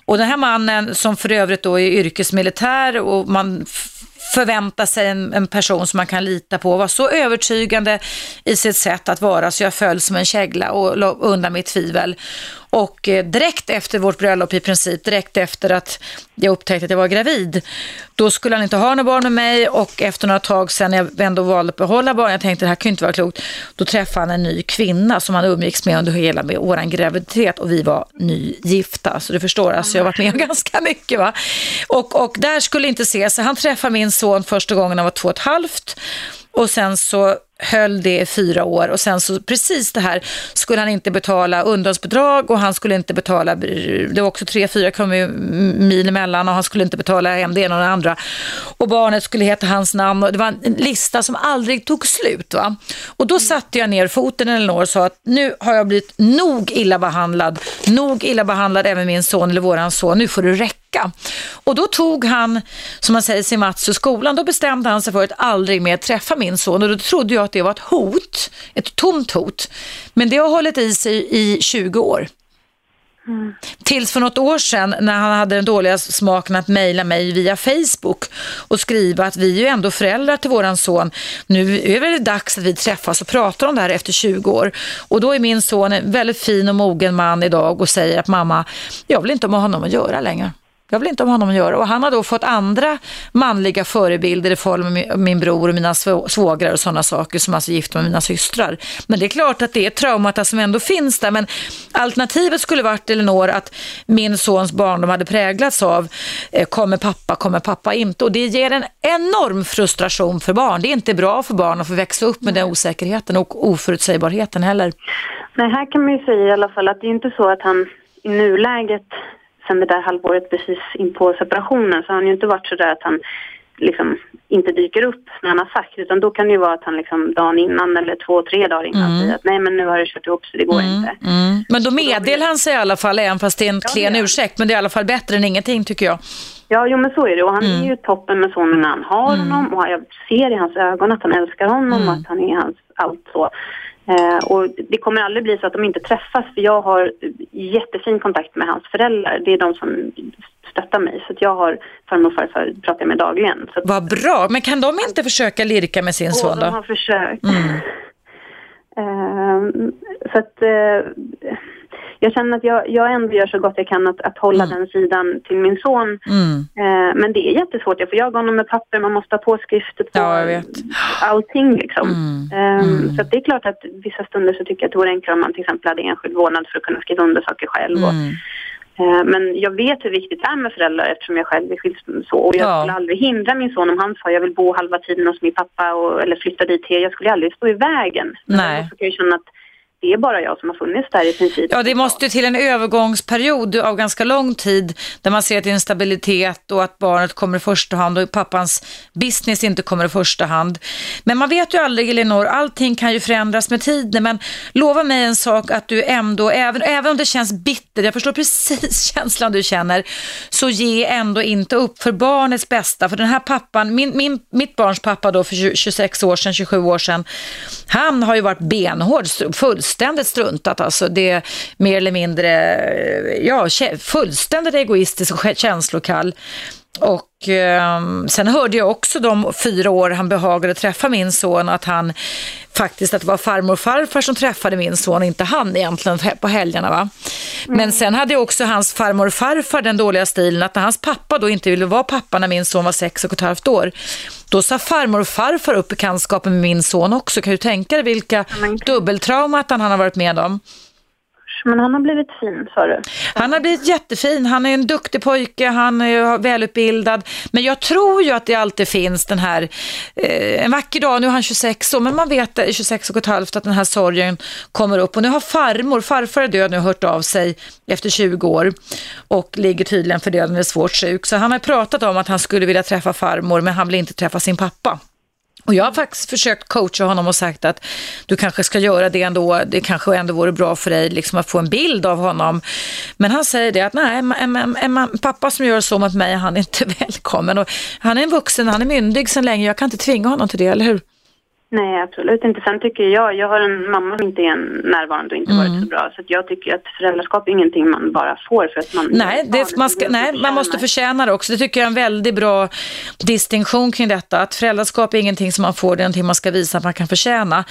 Och den här mannen som för övrigt då är yrkesmilitär och man förvänta förväntar sig en, en person som man kan lita på var så övertygande i sitt sätt att vara så jag föll som en kägla och la undan mitt tvivel. Och eh, direkt efter vårt bröllop i princip, direkt efter att jag upptäckte att jag var gravid, då skulle han inte ha några barn med mig och efter några tag sen när jag ändå valde att behålla barn, jag tänkte det här kan inte vara klokt, då träffade han en ny kvinna som han umgicks med under hela med våran graviditet och vi var nygifta. Så du förstår, alltså jag har varit med om ganska mycket. Va? Och, och där skulle inte ses, han träffade min son första gången han var två och ett halvt och sen så höll det i fyra år och sen så precis det här skulle han inte betala underhållsbidrag och han skulle inte betala, det var också tre, fyra mil emellan och han skulle inte betala hem det ena och det andra. Och barnet skulle heta hans namn och det var en lista som aldrig tog slut. Va? Och då satte jag ner foten Elinor och sa att nu har jag blivit nog illa behandlad, nog illa behandlad även min son eller våran son, nu får det räcka. Och då tog han, som man säger, sin Mats ur skolan, då bestämde han sig för att aldrig mer träffa min son och då trodde jag att det var ett hot, ett tomt hot. Men det har hållit i sig i 20 år. Tills för något år sedan när han hade den dåliga smaken att mejla mig via Facebook och skriva att vi är ju ändå föräldrar till våran son. Nu är det dags att vi träffas och pratar om det här efter 20 år. Och då är min son en väldigt fin och mogen man idag och säger att mamma, jag vill inte ha med honom att göra längre. Jag vill inte ha honom att göra. Och han har då fått andra manliga förebilder i form av min- bror och mina svå- svågrar och sådana saker som alltså är gifta med mina systrar. Men det är klart att det är traumat som ändå finns där. Men alternativet skulle varit, Elinor, att min sons barndom hade präglats av eh, kommer pappa, kommer pappa inte. Och det ger en enorm frustration för barn. Det är inte bra för barn att få växa upp med den osäkerheten och oförutsägbarheten heller. Nej, här kan man ju säga i alla fall att det är inte så att han i nuläget, sen det där halvåret precis in på separationen, så har han ju inte varit så där att han liksom inte dyker upp när han har sagt. Utan då kan det ju vara att han liksom dagen innan eller två, tre dagar innan Mm. säger att nej men nu har det kört ihop så det går inte. Mm. Men då meddelar han sig i alla fall, även fast det är en Ja, klen ursäkt. Men det är i alla fall bättre än ingenting tycker jag. Ja, jo men så är det. Och han Mm. är ju toppen med sonen när han har honom. Och jag ser i hans ögon att han älskar honom och att han är hans allt så. Eh, och det kommer aldrig bli så att de inte träffas för jag har jättefin kontakt med hans föräldrar. Det är de som stöttar mig. Så jag har farmor och farfar pratar jag med dagligen. Så Vad bra. Men kan de inte försöka lirka med sin son de då? har försökt. Mm. Eh, så att eh, jag känner att jag, jag ändå gör så gott jag kan att, att hålla den sidan till min son. Mm. Eh, men det är jättesvårt. Jag får jaga honom med papper, man måste ha påskrifter på Ja, allting. Liksom. Mm. Eh, Mm. Så det är klart att vissa stunder så tycker jag att det vore enklare om man till exempel hade enskild vårdnad för att kunna skriva under saker själv. Och, Mm. eh, men jag vet hur viktigt det är med föräldrar eftersom jag själv är skilsmässa. Och jag Ja. skulle aldrig hindra min son om han sa jag vill bo halva tiden hos min pappa och, eller flytta dit. till. Jag skulle aldrig stå i vägen. Men Nej. däremot så kan jag känna att det är bara jag som har funnits där i princip. Ja, det måste ju till en övergångsperiod av ganska lång tid där man ser att det är en stabilitet och att barnet kommer i första hand och pappans business inte kommer i första hand. Men man vet ju aldrig, Elinor, allting kan ju förändras med tiden. Men lova mig en sak att du ändå, även, även om det känns bittert, jag förstår precis känslan du känner, så ge ändå inte upp för barnets bästa. För den här pappan, min, min, mitt barns pappa då för 26 år sedan, 27 år sedan, han har ju varit benhård, full fullständigt struntat. Alltså det är mer eller mindre, eh, ja, fullständigt egoistisk och känslokall. Och eh, sen hörde jag också de fyra år han behagade träffa min son att han faktiskt att det var farmor och farfar som träffade min son, inte han egentligen på helgerna. Va? Men sen hade också hans farmor och farfar den dåliga stilen att när hans pappa då inte ville vara pappa när min son var sex och ett halvt år, då sa farmor och farfar upp bekantskapen med min son också. Kan du tänka dig vilka men- dubbeltraumat han har varit med om? Men han har blivit fin, sa du. Han har blivit jättefin, han är en duktig pojke, han är välutbildad. Men jag tror ju att det alltid finns den här, eh, en vacker dag, nu är han 26 år, men man vet i 26 och ett halvt att den här sorgen kommer upp. Och nu har farmor, farfar är död nu, hört av sig efter 20 år och ligger tydligen för döden, är svårt sjuk. Så han har pratat om att han skulle vilja träffa farmor, men han vill inte träffa sin pappa. Och jag har faktiskt försökt coacha honom och sagt att du kanske ska göra det ändå, det kanske ändå vore bra för dig liksom att få en bild av honom. Men han säger det att nej, en, en, en, en pappa som gör så mot mig, han är inte välkommen. Och han är en vuxen, han är myndig sedan länge, jag kan inte tvinga honom till det, eller hur? Nej, absolut inte. Sen tycker jag, jag har en mamma som inte är närvarande och inte Mm. varit så bra. Så jag tycker att föräldraskap är ingenting man bara får för att man... Nej, det, man, ska, nej, man måste förtjäna det också. Det tycker jag är en väldigt bra distinktion kring detta. Att föräldraskap är ingenting som man får, det är någonting man ska visa att man kan förtjäna.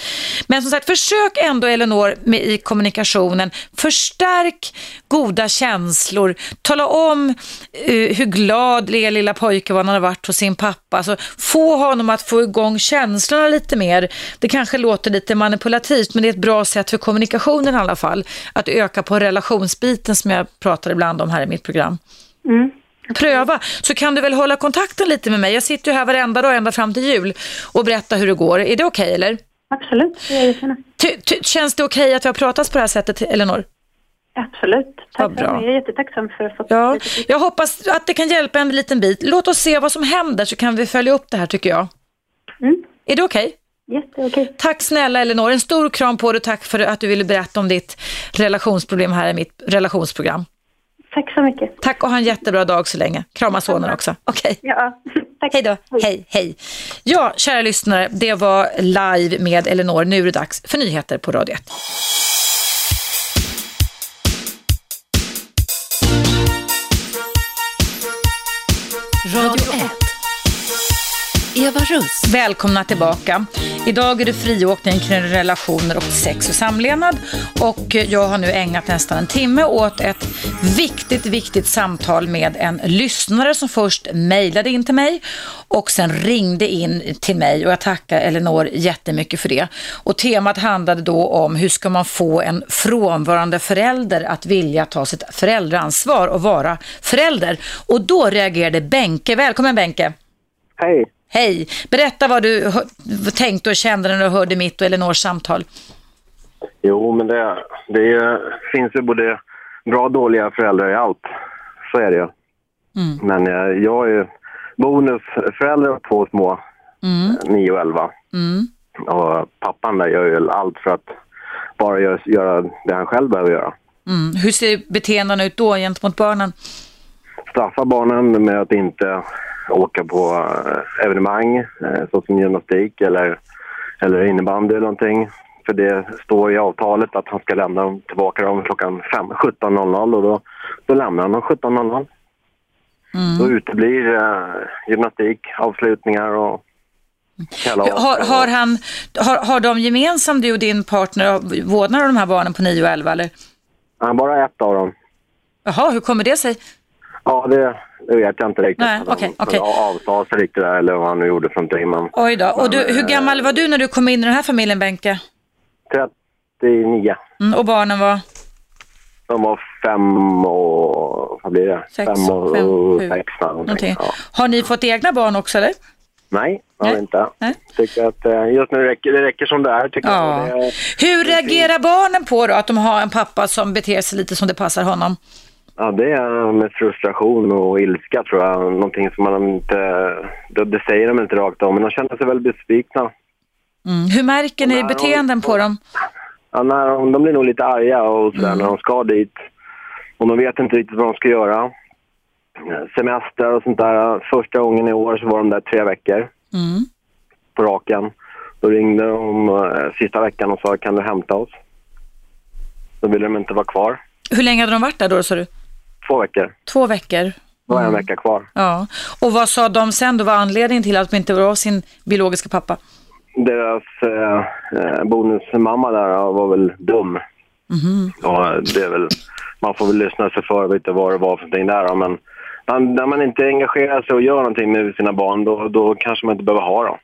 Men som sagt, försök ändå Elinor med, i kommunikationen. Förstärk goda känslor. Tala om eh, hur glad er lilla pojke var när han har varit hos sin pappa. Alltså, få honom att få igång känslorna lite mer. Det kanske låter lite manipulativt, men det är ett bra sätt för kommunikationen i alla fall. Att öka på relationsbiten som jag pratar ibland om här i mitt program. Mm. Pröva, så kan du väl hålla kontakten lite med mig. Jag sitter ju här varenda dag ända fram till jul och berättar hur det går. Är det okej eller? Absolut, det är ty, känns det okej att vi har pratat på det här sättet, Elinor? Absolut. Tack det. Jag är jättetacksam för att få Ja, lite jag hoppas att det kan hjälpa en liten bit. Låt oss se vad som händer så kan vi följa upp det här tycker jag. Mm. Är det okej? Jätteokej. Tack snälla Elinor, en stor kram på dig. Tack för att du ville berätta om ditt relationsproblem här i mitt relationsprogram. Tack så mycket. Tack och ha en jättebra dag så länge. Krama sonen också. Okej. Ja, tack. Hej då. Hej, hej. Ja, kära lyssnare, det var live med Elinor. Nu är det dags för nyheter på Radio 1. Radio 1. Eva Russ. Välkomna tillbaka. Idag är det friåkning kring relationer och sex och samlevnad och jag har nu ägnat nästan en timme åt ett viktigt, viktigt samtal med en lyssnare som först mejlade in till mig och sen ringde in till mig och jag tackar Elinor jättemycket för det. Och temat handlade då om hur ska man få en frånvarande förälder att vilja ta sitt föräldraansvar och vara förälder. Och då reagerade Benke. Välkommen Benke. Hej. Hej, berätta vad du tänkte och kände när du hörde mitt och Elinors samtal. Jo, men det, det finns ju både bra och dåliga föräldrar i allt. Så är det ju. Mm. Men eh, jag är bonusföräldrar och två små, Mm. 9 och 11. Mm. Och pappan där gör ju allt för att bara göra, göra det han själv behöver göra. Mm. Hur ser beteendena ut då gentemot barnen? Straffa barnen med att inte åka på eh, evenemang eh, såsom gymnastik eller, eller innebandy eller någonting. För det står i avtalet att han ska lämna dem tillbaka dem klockan fem- 17.00 och då, då lämnar han dem 17.00. Mm. Då uteblir eh, gymnastik, avslutningar och kalas. Har, har, han, har, har de gemensamt, du och din partner, vårdnad av de här barnen på 9 och 11 eller? Ja, bara ett av dem. Jaha, hur kommer det sig? Ja, det, det vet jag inte riktigt. Nej, han okej, okej. avsade sig riktigt där eller vad han nu gjorde för någonting. Men Oj då. Och du, hur gammal var du när du kom in i den här familjen, Benke? 39. Mm, och barnen var? De var fem och... Vad blir det? Sex, fem och fem, och sex. Någonting. Ja. Har ni fått egna barn också eller? Nej, det har vi inte. Nej. Tycker att eh, just nu räcker det räcker som det är. Tycker Ja. jag. Hur reagerar barnen på då att de har en pappa som beter sig lite som det passar honom? Ja, det är med frustration och ilska tror jag. Någonting som man inte... Det, säger de inte rakt om, men de känner sig väldigt besvikna. Mm. Hur märker ni Nej, de- beteenden på dem? Ja, när de, de blir nog lite arga och sådär Mm. när de ska dit. Och de vet inte riktigt vad de ska göra. Eh, Semester och sånt där. Första gången i år så var de där tre veckor Mm. på raken. Då ringde de eh, sista veckan och sa kan du hämta oss? Då ville de inte vara kvar. Hur länge hade de varit där då, sa du? Två veckor. Två veckor? Det var en vecka kvar. Ja. Och vad sa de sen då? Var anledningen till att de inte var av sin biologiska pappa? Deras eh, eh, bonusmamma där var väl dum. Mhm. Ja, det är väl, man får väl lyssna sig för och veta vad det var för någonting där. Men när man inte engagerar sig och gör någonting med sina barn då, då kanske man inte behöver ha dem.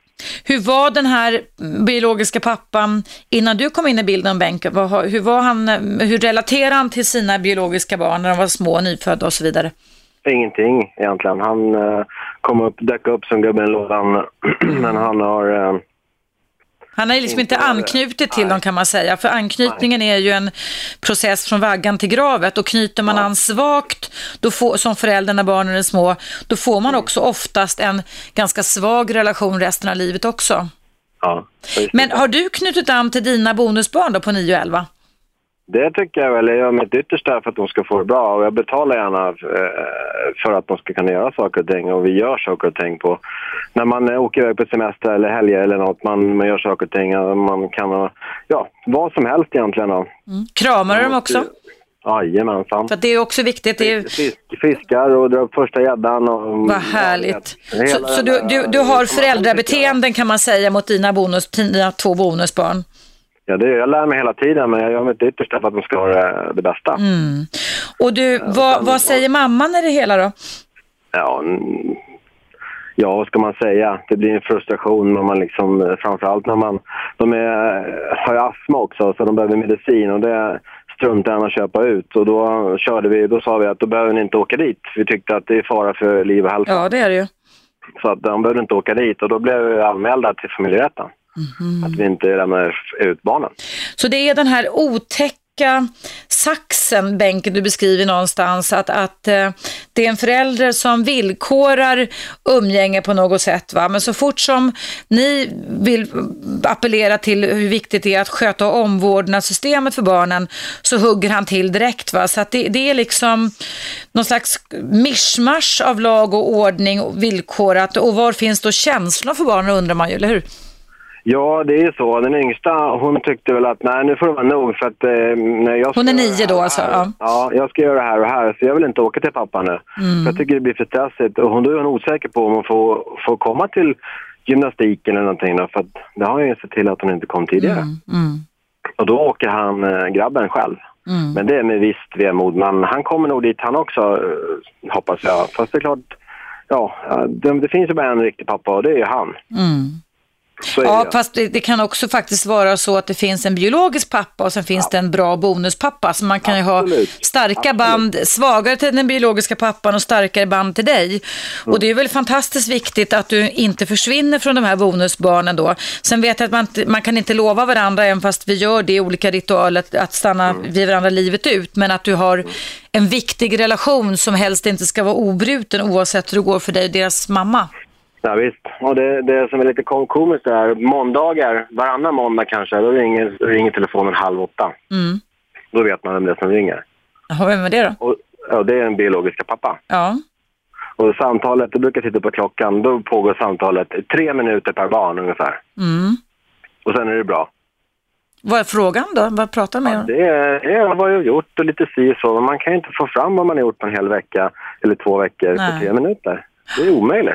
Hur var den här biologiska pappan innan du kom in i bilden, Benke? Hur, var han, eh, hur relaterade han till sina biologiska barn när de var små, nyfödda och så vidare? Ingenting egentligen. Han eh, kom upp, dök upp som gubben i lådan. Men han har... Eh, han har liksom inte Inte- anknutit till nej. dem kan man säga, för anknytningen är ju en process från vaggan till gravet och knyter man an svagt då får, som förälder när barnen är små, då får man också oftast en ganska svag relation resten av livet också. ja. Men har du knutit an till dina bonusbarn då på 9 och 11? Det tycker jag väl. Jag gör mitt yttersta för att de ska få det bra och jag betalar gärna eh, för att de ska kunna göra saker och ting och vi gör saker och ting på när man eh, åker iväg på semester eller helger eller något. Man, man gör saker och ting. och Man kan ja, vad som helst egentligen. Då. Kramar du dem också? Jajamensan. För det är också viktigt. Det är, Fisk, fiskar och drar upp första gäddan. och- vad härligt. Hela Så, så du, du, du har föräldrabeteenden kan man säga mot dina, bonus, dina två bonusbarn? Ja, det, jag lär mig hela tiden men jag gör mitt yttersta för att de ska ha det, det bästa. Mm. Och du, vad, vad säger mamman i det hela då? Ja, ja, vad ska man säga? Det blir en frustration när man liksom, eh, framförallt när man, de är, har ju astma också så de behöver medicin och det struntar han att köpa ut och då körde vi, då sa vi att då behöver ni inte åka dit. Vi tyckte att det är fara för liv och hälsa. Ja, det är det ju. Så att de behövde inte åka dit och då blev vi anmälda till familjerätten. Att vi inte lämnar ut barnen. Så det är den här otäcka saxen, Benke, du beskriver någonstans, att, att eh, det är en förälder som villkorar umgänge på något sätt. Va? Men så fort som ni vill appellera till hur viktigt det är att sköta omvårdnadssystemet för barnen så hugger han till direkt. Va? Så att det, det är liksom någon slags mischmasch av lag och ordning och villkorat. Och var finns då känslorna för barnen undrar man ju, eller hur? Ja, det är ju så. Den yngsta hon tyckte väl att nej, nu får det vara nog för att... Eh, jag Hon är nio då alltså, ja. Ja, jag ska göra det här och här så jag vill inte åka till pappa nu. Mm. Jag tycker det blir för stressigt och hon, då är hon osäker på om hon får, får komma till gymnastiken eller någonting då, för att det har jag ju sett till att hon inte kom tidigare. Mm. Och då åker han, eh, grabben själv. Mm. Men det är med visst vemod. Men han kommer nog dit han också, eh, hoppas jag. Fast det är klart, ja, ja, det, det finns ju bara en riktig pappa och det är ju han. Mm. Ja, fast det, det kan också faktiskt vara så att det finns en biologisk pappa och sen finns det en bra bonuspappa. Så man kan ju ha Absolut. starka Absolut. band, svagare till den biologiska pappan och starkare band till dig. Mm. Och det är väl fantastiskt viktigt att du inte försvinner från de här bonusbarnen då. Sen vet jag att man, man kan inte lova varandra, även fast vi gör det i olika ritualer, att, att stanna Mm. vid varandra livet ut. Men att du har en viktig relation som helst inte ska vara obruten oavsett hur det går för dig och deras mamma. Ja, visst. Och det, det som är lite kom- komiskt är måndagar, varannan måndag kanske, då ringer, ringer telefonen halv åtta. Mm. Då vet man vem det är som ringer. Jaha, vem är det då? Och, ja, det är den biologiska pappa. Ja. Och samtalet, du brukar titta på klockan, då pågår samtalet tre minuter per barn ungefär. Mm. Och sen är det bra. Vad är frågan då? Vad pratar med om? Det är, det är vad jag har gjort och lite si och så. Man kan inte få fram vad man har gjort på en hel vecka eller två veckor Nej. på tre minuter. Det är omöjligt.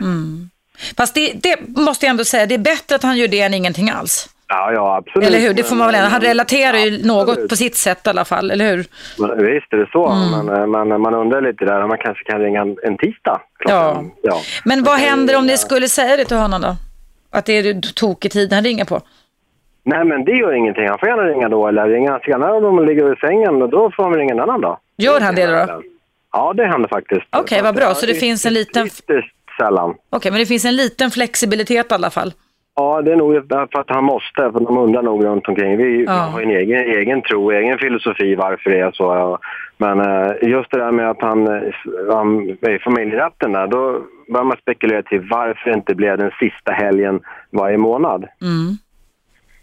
Fast det, det måste jag ändå säga, det är bättre att han gör det än ingenting alls. Ja, ja, absolut. Eller hur? Det får man väl ändå. Han relaterar ju Absolut. något på sitt sätt i alla fall, eller hur? Men Visst är det så, Mm. men eh, man, man undrar lite där. Man kanske kan ringa en, en tisdag. klockan- ja. Men vad händer om ni skulle säga det till honom då? Att det är tokig tid han ringer på? Nej, men det gör ingenting. Han får gärna ringa då eller ringa senare om de ligger i sängen. Och då får han ringa en annan dag. Gör han det då? Ja, det händer faktiskt. Okej, vad bra. Så det Ja, finns en liten- Ytterst sällan. Okej, men det finns en liten flexibilitet i alla fall. Ja, det är nog för att han måste, för de undrar nog runt omkring. Vi Ja. har en egen, egen tro, egen filosofi varför det är så. Men eh, just det där med att han, han är i familjerätten där, då börjar man spekulera till varför det inte blev den sista helgen varje månad. Mm.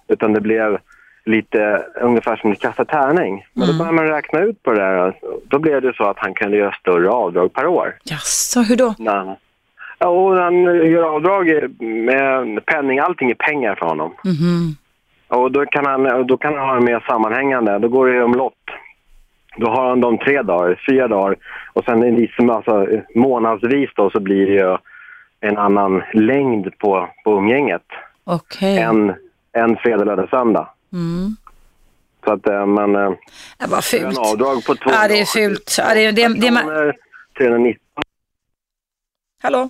Utan det blev lite ungefär som att kasta tärning. Men Mm. då börjar man räkna ut på det där. Då blev det så att han kunde göra större avdrag per år. Jaså, hur då? Nej. Ja, och han gör avdrag med penning, allting är pengar för honom. Mhm. Och då kan han, då kan han ha det mer sammanhängande. Då går det om lott. Då har han dem tre dagar, fyra dagar och sen är det liksom, alltså, månadsvis då så blir det ju en annan längd på, på umgänget. Okej. En, en fredag, lördag, söndag. Mm. Så att eh, man... eh, Ja, vad gör en fult. avdrag på två Ja, det är fult. Ja, det, det, det, personer, 319 Hallå?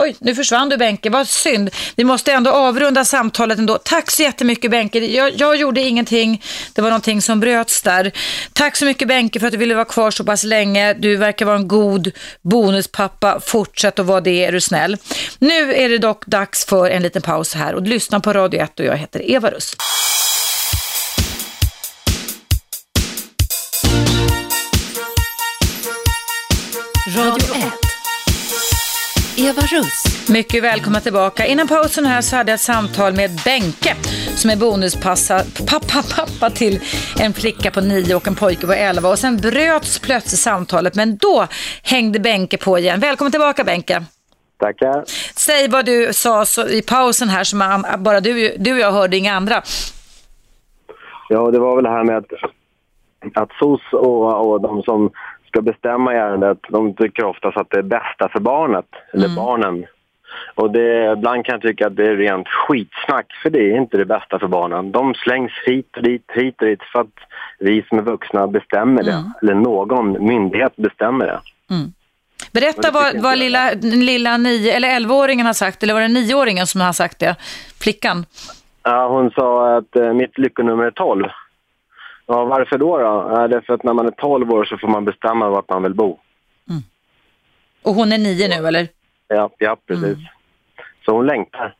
Oj, nu försvann du Benke, vad synd. Vi måste ändå avrunda samtalet ändå. Tack så jättemycket Benke. Jag, jag gjorde ingenting, det var någonting som bröts där. Tack så mycket Benke för att du ville vara kvar så pass länge. Du verkar vara en god bonuspappa. Fortsätt att vara det, är du snäll. Nu är det dock dags för en liten paus här och lyssna på Radio 1 och jag heter Eva Russ. Eva Russ. Mycket välkomna tillbaka. Innan pausen här så hade jag ett samtal med Benke som är bonuspassa pappa, pappa till en flicka på nio och en pojke på elva. Och sen bröts plötsligt samtalet men då hängde Benke på igen. Välkommen tillbaka Benke. Tackar. Säg vad du sa så, i pausen här som man, bara du, du och jag hörde, inga andra. Ja, det var väl det här med att, att SOS och, och de som ska bestämma i ärendet, de tycker oftast att det är bästa för barnet, eller barnen. Och det, ibland kan jag tycka att det är rent skitsnack, för det är inte det bästa för barnen. De slängs hit och dit, hit och dit för att vi som är vuxna bestämmer det. Eller någon myndighet bestämmer det. Berätta det vad, vad lilla, lilla nio, eller elvaåringen har sagt, eller var det nioåringen som har sagt det? Flickan. Ja, hon sa att eh, mitt lyckonummer är 12. Ja, varför då? då? Ja, det är för att när man är 12 år så får man bestämma vart man vill bo. Och hon är nio nu eller? Ja, ja precis. Så hon längtar.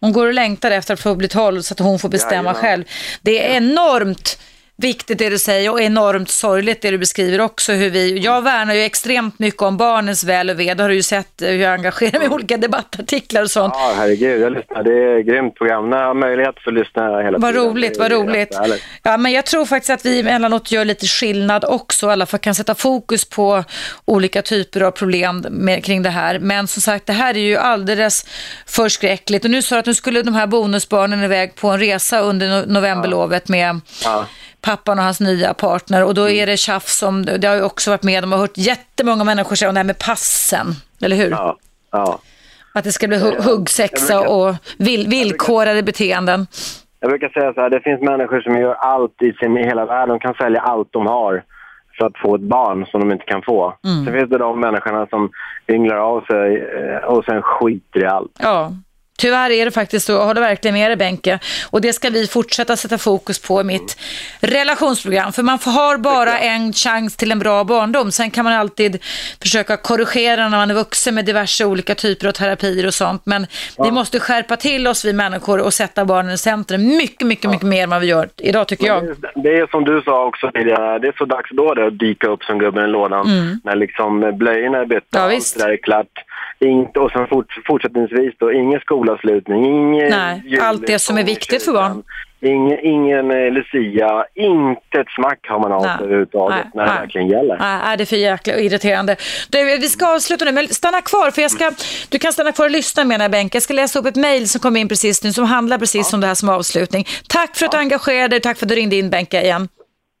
Hon går och längtar efter att få bli 12 så att hon får bestämma Jajamän. själv. Det är enormt viktigt det du säger och enormt sorgligt det du beskriver också. Hur vi, jag värnar ju extremt mycket om barnens väl och ve. Det har du ju sett hur jag engagerar mig i olika debattartiklar och sånt. Ja, herregud. Jag lyssnar. Det är ett grymt program. När jag har möjlighet så lyssnar jag hela Vad tiden. roligt, Det vad roligt. Ja, men jag tror faktiskt att vi emellanåt gör lite skillnad också, i alla fall kan sätta fokus på olika typer av problem med, kring det här. Men som sagt, det här är ju alldeles för skräckligt. Och nu sa du att nu skulle de här bonusbarnen iväg på en resa under no- novemberlovet med Ja. Pappan och hans nya partner och då är det tjafs om, det har ju också varit med, de har hört jättemånga människor säga om det här med passen, eller hur? Ja, ja. Att det ska bli hu- huggsexa Jag brukar- och vill, villkorade beteenden. Jag brukar säga så här, det finns människor som gör allt i, sin, i hela världen. De kan sälja allt de har för att få ett barn som de inte kan få. Sen finns det de människorna som ynglar av sig eh, och sen skiter i allt. Ja, Tyvärr är det faktiskt så, jag håller verkligen med dig Benke. Och det ska vi fortsätta sätta fokus på i mitt relationsprogram. För man har bara en chans till en bra barndom. Sen kan man alltid försöka korrigera när man är vuxen med diverse olika typer av terapier och sånt. Men ja. vi måste skärpa till oss vi människor och sätta barnen i centrum mycket, mycket, ja. mycket mer än vad vi gör idag tycker jag. Det är som du sa också tidigare, det är så dags då det att dyka upp som gubben i lådan. Mm. När liksom blöjorna är bytta, ja, allt det där är klart. Inget, och sen fort, fortsättningsvis då, ingen skolavslutning, ingen Nej, allt det som är viktigt för barn. Ingen, ingen eh, Lucia, inte ett smack har man av överhuvudtaget när det verkligen gäller. Nej, det är för jäkla irriterande. Du, vi ska avsluta nu, men stanna kvar för jag ska, du kan stanna kvar och lyssna menar jag Benke. Jag ska läsa upp ett mejl som kom in precis nu som handlar precis ja. om det här som avslutning. Tack för att ja. du engagerade dig, tack för att du ringde in Benke igen.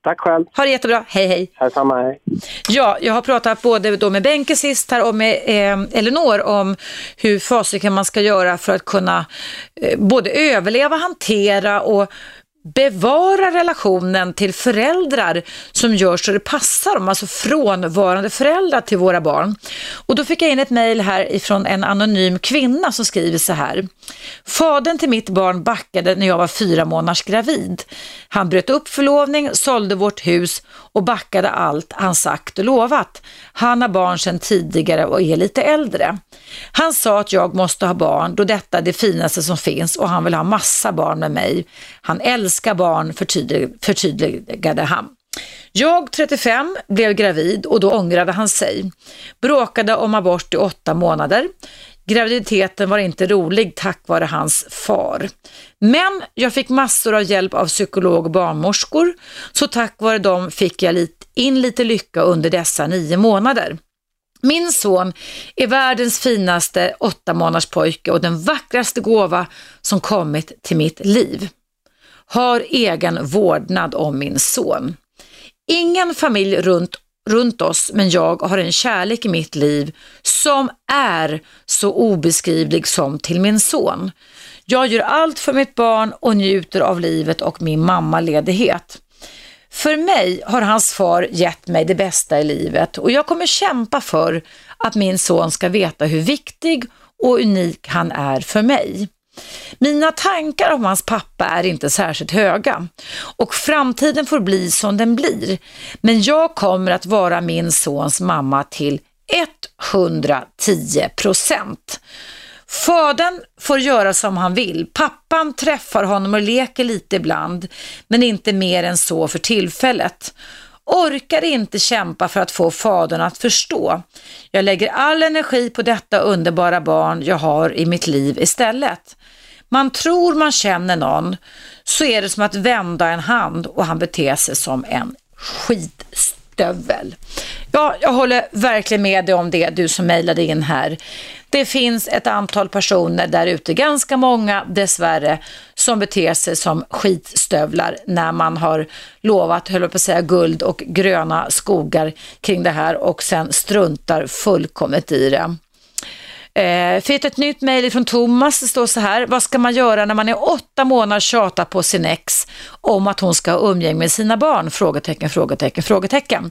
Tack själv. Ha det jättebra. Hej, hej. Detsamma, hej. Ja, jag har pratat både då med Benke sist här och med eh, Elinor om hur fasiken man ska göra för att kunna eh, både överleva, hantera och bevara relationen till föräldrar som gör så det passar dem, alltså frånvarande föräldrar till våra barn. Och då fick jag in ett mejl här ifrån en anonym kvinna som skriver så här. Fadern till mitt barn backade när jag var fyra månaders gravid. Han bröt upp förlovning, sålde vårt hus och backade allt han sagt och lovat. Han har barn sedan tidigare och är lite äldre. Han sa att jag måste ha barn då detta är det finaste som finns och han vill ha massa barn med mig. Han älskar barn, förtydligade han. Jag, 35, blev gravid och då ångrade han sig. Bråkade om abort i åtta månader. Graviditeten var inte rolig tack vare hans far. Men jag fick massor av hjälp av psykolog och barnmorskor, så tack vare dem fick jag in lite lycka under dessa nio månader. Min son är världens finaste åtta månaders pojke och den vackraste gåva som kommit till mitt liv. Har egen vårdnad om min son. Ingen familj runt runt oss, men jag har en kärlek i mitt liv som är så obeskrivlig som till min son. Jag gör allt för mitt barn och njuter av livet och min mammaledighet. För mig har hans far gett mig det bästa i livet och jag kommer kämpa för att min son ska veta hur viktig och unik han är för mig. Mina tankar om hans pappa är inte särskilt höga och framtiden får bli som den blir. Men jag kommer att vara min sons mamma till 110 procent. Fadern får göra som han vill. Pappan träffar honom och leker lite ibland, men inte mer än så för tillfället. Orkar inte kämpa för att få fadern att förstå. Jag lägger all energi på detta underbara barn jag har i mitt liv istället. Man tror man känner någon, så är det som att vända en hand och han beter sig som en stövel. Ja, jag håller verkligen med dig om det, du som mejlade in här. Det finns ett antal personer där ute, ganska många dessvärre, som beter sig som skitstövlar när man har lovat, höll på att säga, guld och gröna skogar kring det här och sen struntar fullkomligt i det. Eh, fick ett nytt mejl från Thomas, det står så här, vad ska man göra när man är åtta månader tjatar på sin ex om att hon ska ha umgänge med sina barn? Frågetecken, frågetecken, frågetecken.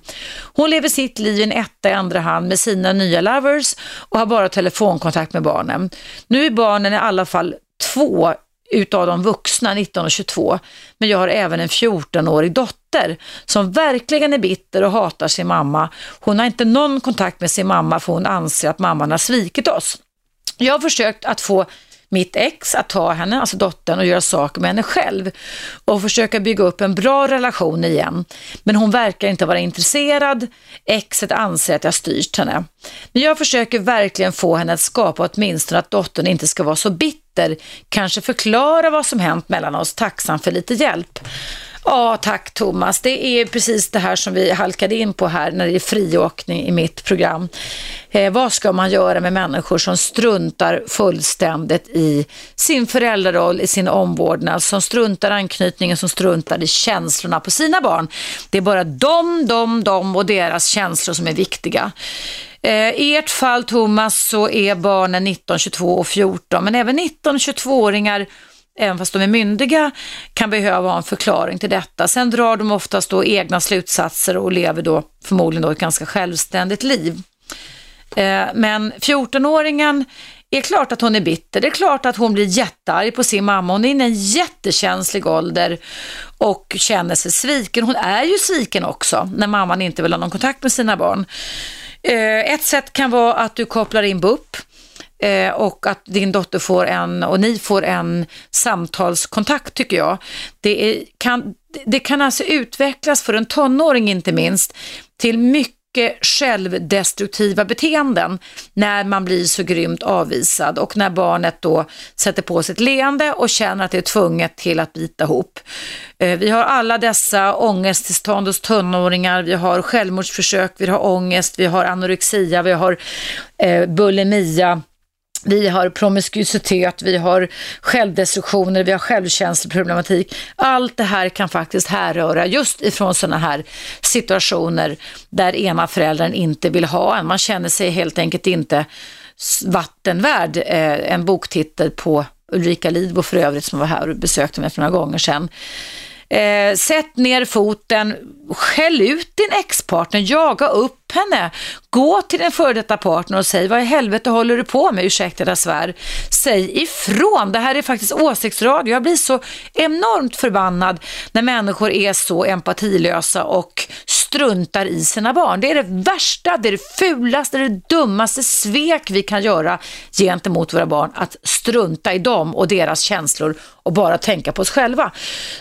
Hon lever sitt liv i en etta i andra hand med sina nya lovers och har bara telefonkontakt med barnen. Nu är barnen i alla fall två utav de vuxna, 19 och 22. Men jag har även en 14-årig dotter som verkligen är bitter och hatar sin mamma. Hon har inte någon kontakt med sin mamma för hon anser att mamman har svikit oss. Jag har försökt att få mitt ex att ta henne, alltså dottern, och göra saker med henne själv och försöka bygga upp en bra relation igen. Men hon verkar inte vara intresserad. Exet anser att jag styrt henne. Men jag försöker verkligen få henne att skapa åtminstone att dottern inte ska vara så bitter. Kanske förklara vad som hänt mellan oss, tacksam för lite hjälp. Ja, tack Thomas. Det är precis det här som vi halkade in på här när det är friåkning i mitt program. Eh, vad ska man göra med människor som struntar fullständigt i sin föräldraroll, i sin omvårdnad, som struntar anknytningen, som struntar i känslorna på sina barn. Det är bara de, de, de och deras känslor som är viktiga. Eh, I ert fall Thomas så är barnen 19, 22 och 14, men även 19 och 22-åringar även fast de är myndiga, kan behöva ha en förklaring till detta. Sen drar de oftast då egna slutsatser och lever då förmodligen då ett ganska självständigt liv. Eh, men 14-åringen är klart att hon är bitter. Det är klart att hon blir jättearg på sin mamma. Hon är inne i en jättekänslig ålder och känner sig sviken. Hon är ju sviken också när mamman inte vill ha någon kontakt med sina barn. Eh, ett sätt kan vara att du kopplar in BUP eh, och att din dotter får en, och ni får en samtalskontakt tycker jag. Det, är, kan, det kan alltså utvecklas för en tonåring inte minst till mycket självdestruktiva beteenden när man blir så grymt avvisad och när barnet då sätter på sig ett leende och känner att det är tvunget till att bita ihop. Eh, vi har alla dessa ångesttillstånd hos tonåringar, vi har självmordsförsök, vi har ångest, vi har anorexia, vi har eh, bulimia, vi har promiskuitet, vi har självdestruktioner, vi har självkänsloproblematik. Allt det här kan faktiskt härröra just ifrån sådana här situationer där ena föräldern inte vill ha en. Man känner sig helt enkelt inte vattenvärd. Eh, en boktitel på Ulrika Lidbo för övrigt som var här och besökte mig för några gånger sedan. Eh, sätt ner foten, skäll ut din ex-partner, jaga upp henne, gå till din före detta partner och säg vad i helvete håller du på med, ursäkta jag svär. Säg ifrån, det här är faktiskt åsiktsradio. Jag blir så enormt förbannad när människor är så empatilösa och struntar i sina barn. Det är det värsta, det är det fulaste, det är det dummaste svek vi kan göra gentemot våra barn, att strunta i dem och deras känslor och bara tänka på oss själva.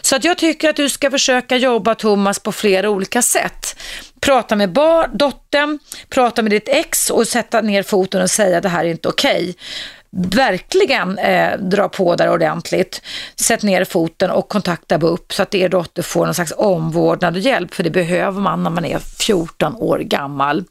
Så att jag tycker att du ska försöka jobba Thomas på flera olika sätt. Prata med bar, dottern, prata med ditt ex och sätta ner foten och säga det här är inte okej. Okay verkligen eh, dra på där ordentligt. Sätt ner foten och kontakta BUP så att er dotter får någon slags omvårdnad och hjälp, för det behöver man när man är 14 år gammal.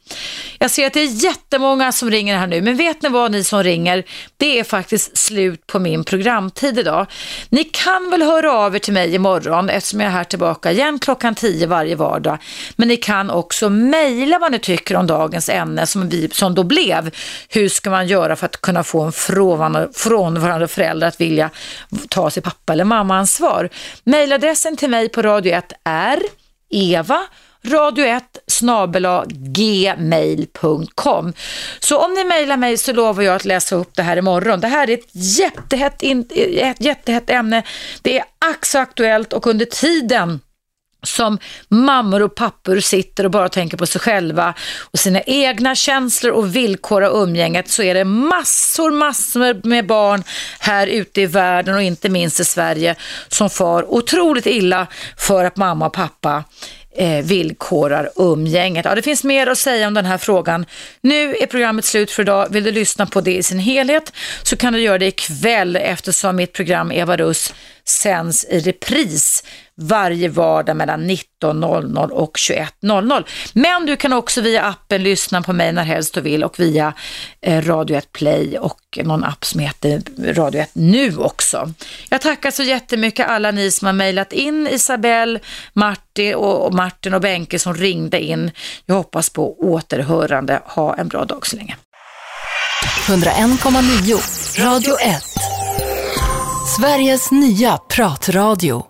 Jag ser att det är jättemånga som ringer här nu, men vet ni vad ni som ringer? Det är faktiskt slut på min programtid idag. Ni kan väl höra av er till mig imorgon eftersom jag är här tillbaka igen klockan 10 varje vardag. Men ni kan också mejla vad ni tycker om dagens ämne som, vi, som då blev. Hur ska man göra för att kunna få en frånvarande föräldrar att vilja ta sig pappa eller mamma-ansvar. Mailadressen till mig på Radio 1 är eva radio1 gmail.com. Så om ni mejlar mig så lovar jag att läsa upp det här imorgon. Det här är ett jättehett, ett jättehett ämne. Det är ax aktuellt och under tiden som mammor och pappor sitter och bara tänker på sig själva och sina egna känslor och villkor av umgänget så är det massor, massor med barn här ute i världen och inte minst i Sverige som far otroligt illa för att mamma och pappa eh, villkorar umgänget. Ja, det finns mer att säga om den här frågan. Nu är programmet slut för idag. Vill du lyssna på det i sin helhet så kan du göra det ikväll eftersom mitt program Eva Russ sänds i repris varje vardag mellan 19.00 och 21.00. Men du kan också via appen lyssna på mig när helst du vill och via eh, Radio 1 Play och någon app som heter Radio 1 Nu också. Jag tackar så jättemycket alla ni som har mejlat in, Isabelle, Martin och, Martin och Benke som ringde in. Jag hoppas på återhörande. Ha en bra dag så länge. 101,9 Radio 1 Sveriges nya pratradio